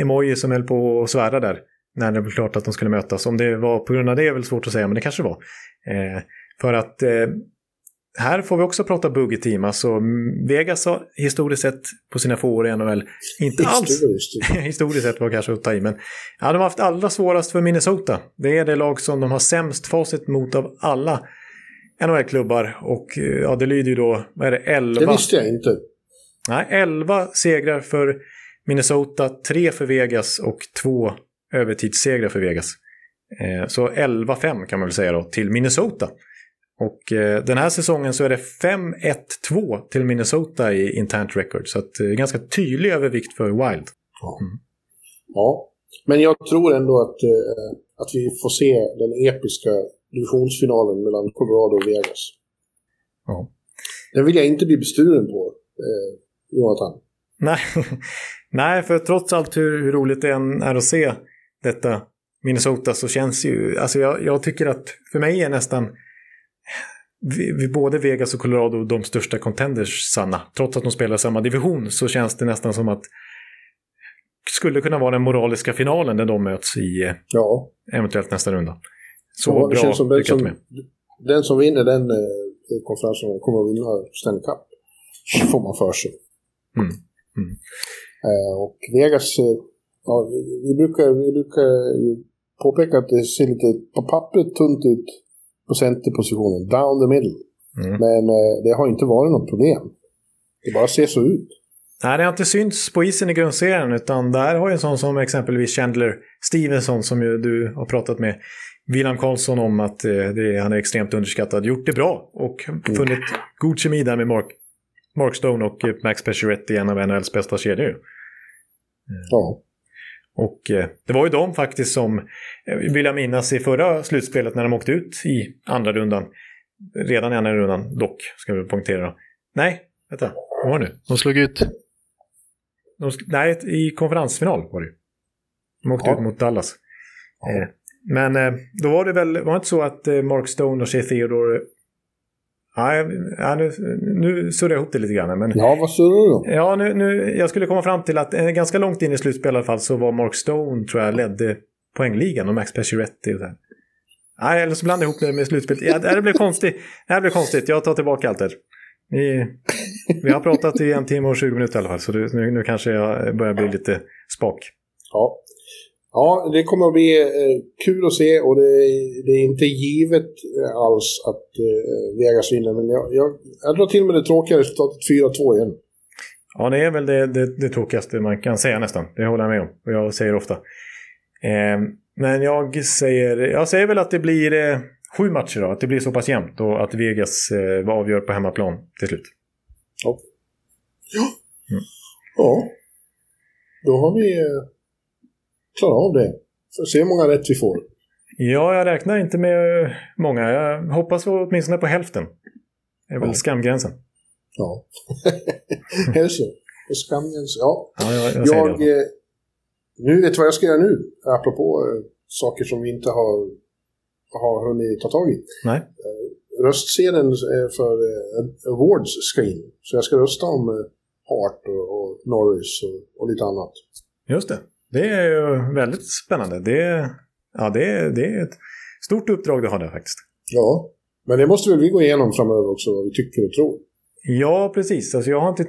emoji som höll på att svära där när det blev klart att de skulle mötas. Om det var på grund av det är väl svårt att säga, men det kanske var. Eh, för att eh, här får vi också prata buggy team. Alltså Vegas har historiskt sett på sina få år i NHL inte alls... historiskt sett var kanske att ta i, men ja, de har haft allra svårast för Minnesota. Det är det lag som de har sämst facit mot av alla NHL-klubbar. Och eh, ja, det lyder ju då, vad är det, 11? Det visste jag inte. Nej, 11 segrar för Minnesota, 3 för Vegas och 2 övertidssegrar för Vegas. Eh, så 11-5 kan man väl säga då till Minnesota. Och eh, den här säsongen så är det 5-1-2 till Minnesota i internt record. Så att, eh, ganska tydlig övervikt för Wild. Mm. Ja. Men jag tror ändå att, att vi får se den episka divisionsfinalen mellan Colorado och Vegas. Ja. Den vill jag inte bli bestulen på, eh, Jonathan. Nej. Nej, för trots allt hur, hur roligt det än är att se detta Minnesota så känns ju, alltså jag, jag tycker att för mig är nästan vi, vi, både Vegas och Colorado de största contenders sanna. Trots att de spelar samma division så känns det nästan som att skulle kunna vara den moraliska finalen när de möts i eh, Ja, eventuellt nästa runda. Så ja, det bra känns som den lyckat som, med. den som vinner den eh, konferensen kommer att vinna Stanley Cup. Får man för sig. Mm. Mm. Eh, och Vegas, eh, ja, vi, vi, brukar, vi brukar ju påpeka att det ser lite på pappret tunt ut på centerpositionen, down the middle. Mm. Men eh, det har inte varit något problem. Det bara ser så ut. Nej, det har inte synts på isen i grundserien utan där har ju en sån som exempelvis Chandler Stevenson som ju du har pratat med William Karlsson om att eh, det, han är extremt underskattad, gjort det bra och funnit god kemi där med Mark, Mark Stone och eh, Max Pacioretty, en av NHLs bästa kedjor. Ja. Och eh, det var ju de faktiskt som, eh, vill jag minnas, i förra slutspelet när de åkte ut i andra rundan. Redan i andra rundan, dock, ska vi poängtera. Nej, vänta, vad var det nu? De slog ut... De, nej, i konferensfinal var det ju. De åkte Ja. ut mot Dallas. Ja. Eh, men då var det väl, var det inte så att Mark Stone och Shea Theodore... Nej, ja, nu, nu surrar jag ihop det lite grann. Men Ja, vad surrar du om? Ja, nu, nu, jag skulle komma fram till att eh, ganska långt in i slutspelet i alla fall så var Mark Stone, tror jag, ledde poängligan och Max Pacioretty och. Nej, eller så blandade jag ihop det med slutspelet. Ja, det här blev konstigt. Det här blev konstigt. Jag tar tillbaka allt det. Vi, vi har pratat i en timme och 20 minuter i alla fall, så nu, nu kanske jag börjar bli lite spak. Ja. Ja, det kommer att bli eh, kul att se och det, det är inte givet eh, alls att eh, Vegas vinner. Men jag, jag, jag drar till med det tråkiga resultatet 4-2 igen. Ja, det är väl det, det, det tråkigaste man kan säga nästan. Det håller jag med om. Och jag säger ofta. Eh, men jag säger, jag säger väl att det blir eh, sju matcher då. Att det blir så pass jämnt och att Vegas eh, avgör på hemmaplan till slut. Ja. Ja. Då har vi eh, klarat av det. Får se hur många rätt vi får. Ja, jag räknar inte med eh, många. Jag hoppas åtminstone på hälften. Det är väl Ja. skamgränsen. Ja. är det så? Och Skamgrens, ja. Ja, jag, jag Jag, eh, nu vet du vad jag ska göra nu? Apropå eh, saker som vi inte har, har hunnit ta tag i. Nej. Röstsedeln för Awards ska in. Så jag ska rösta om Hart och, och Norris och, och lite annat. Just det. Det är ju väldigt spännande. Det, ja, det, är- det är ett stort uppdrag du har där faktiskt. Ja, men det måste väl vi gå igenom framöver också, vad vi tycker och tror. Ja, precis. Alltså, jag har inte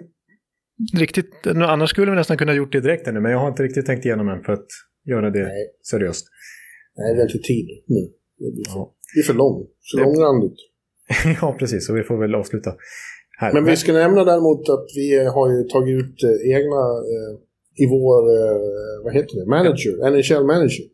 riktigt... Annars skulle vi nästan kunna gjort det direkt ännu, men jag har inte riktigt tänkt igenom än för att göra det Nej. seriöst. Nej, vi har inte tid nu. Det blir för, Ja. det blir för lång. Så Det- långrandigt. ja, precis. Så vi får väl avsluta här. Men vi ska nämna däremot att vi har ju tagit ut eh, egna eh, i vår, eh, vad heter det, manager, NHL manager.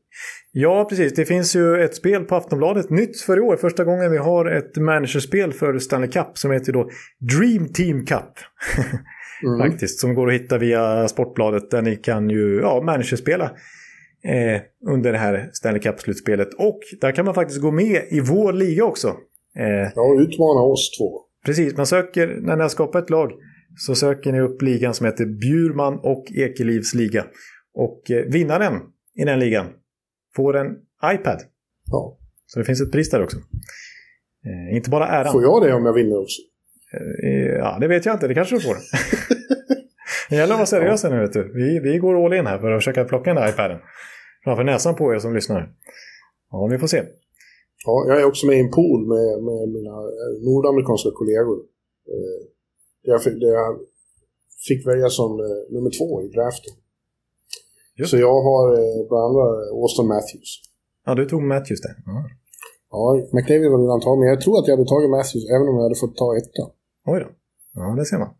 Ja, precis. Det finns ju ett spel på Aftonbladet, nytt för i år. Första gången vi har ett managerspel för Stanley Cup som heter då Dream Team Cup. Mm. Faktiskt, som går att hitta via Sportbladet där ni kan ju ja, managerspela eh, under det här Stanley Cup-slutspelet. Och där kan man faktiskt gå med i vår liga också. Eh, Ja, utmana oss två. Precis, man söker, när ni har skapat ett lag så söker ni upp ligan som heter Bjurman och Ekelivs liga. Och eh, vinnaren i den ligan får en iPad. Ja. Så det finns ett pris där också. Eh, inte bara äran. Får jag det om jag vinner också? Eh, ja, det vet jag inte. Det kanske du får. det gäller att vara seriös nu, vet du. Vi, vi går all in här för att försöka plocka den där iPaden. Framför näsan på er som lyssnar. Ja, vi får se. Ja, jag är också med i en pool med, med mina eh, nordamerikanska kollegor. Eh, jag, jag fick välja som eh, nummer två i draften. Just Så jag har eh, bland andra Austin Matthews. Ja, du tog Matthews där. Ja. Ja, McDavid var redan tagen, men jag tror att jag hade tagit Matthews även om jag hade fått ta etta. Oj då. Ja, det ser man.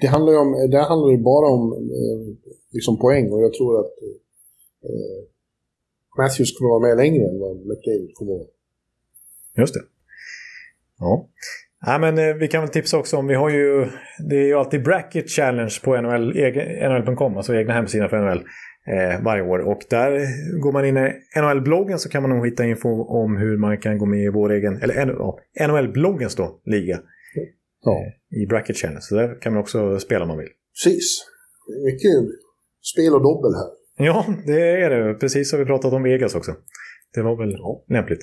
Det handlar ju om, där handlar det bara om eh, liksom poäng och jag tror att eh, Matthews kommer vara med längre än vad McDavid kommer vara. Just det. Ja. Ja, men eh, vi kan väl tipsa också om, vi har ju, det är ju alltid Bracket Challenge på NHL, NHL.com, alltså egna hemsidan för NHL. eh, varje år. Och där går man in i NHL-bloggen så kan man nog hitta info om hur man kan gå med i vår egen, eller ja, NHL-bloggens då, liga. Ja. Eh, I Bracket Channel. Så där kan man också spela om man vill. Precis. Mycket spel och dobbel här. Ja, det är det. Precis som vi pratat om Vegas också. Det var väl ja. lämpligt.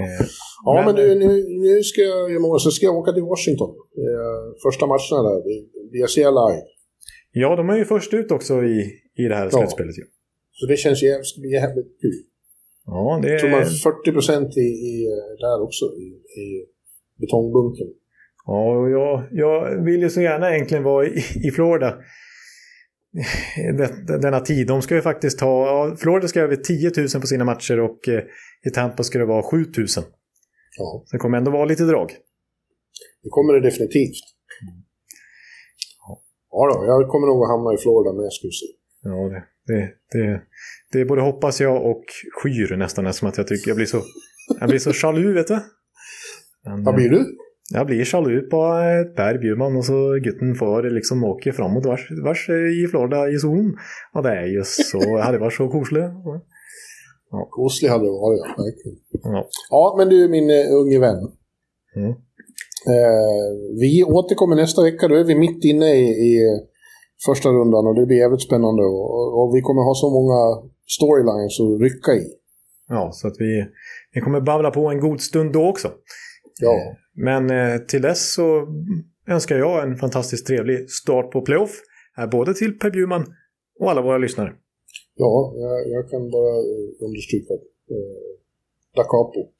Eh, ja, men, men nu, nu, nu, ska jag, imorgon så ska jag åka till Washington. Eh, första matcherna där, via CLI. Ja, de är ju först ut också i, i det här ja. slutspelet. Ju. Så det känns jävligt, jävligt kul. Ja, det är... Jag tror man 40 procent i, i, där också, i, i betongbunken. Ja, jag, jag vill ju så gärna egentligen vara i, i Florida denna tid. De ska ju faktiskt ha, Florida ska över 10 000 på sina matcher och eh, i Tampa ska det vara 7 000. Ja. Så det kommer ändå vara lite drag. Det kommer det definitivt. Ja då, jag kommer nog att hamna i Florida med skulle se. Ja, det, det, det, det både hoppas jag och skyr nästan eftersom att jag tycker jag blir så, jag blir så jaloux, vet du. Vad blir du? Jag blir jaloux på Per Bjurman och så gutten får liksom åka framåt vars, vars i Florida i zonen. Och det är ju så, det varit så koselig. Ja. Koselig hade det varit, ja. ja. Ja, men du min uh, unge vän. Mm. Uh, vi återkommer nästa vecka, då är vi mitt inne i, i första rundan och det blir jävligt spännande. Och, och vi kommer ha så många storylines att rycka i. Ja, så att vi, vi kommer babbla på en god stund då också. Ja. Men eh, till dess så önskar jag en fantastiskt trevlig start på playoff. Både till Per Bjurman och alla våra lyssnare. Ja, jag, jag kan bara eh, understryka eh, da capo.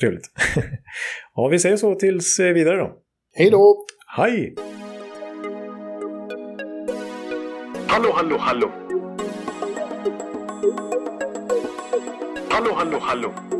Trevligt. ja, vi säger så tills eh, vidare då. Hej då! Hej! Hallå, hallå, hallå! Hallå, hallå, hallå!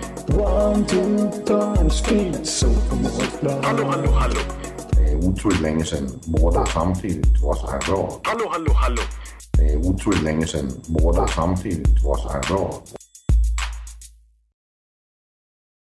One, two, three, speed, so Hallå, hallå, hallå. Det är otroligt länge sedan båda samtidigt var så här bra. Hallå, hallå, hallå. Det är otroligt länge sedan båda samtidigt var så här bra.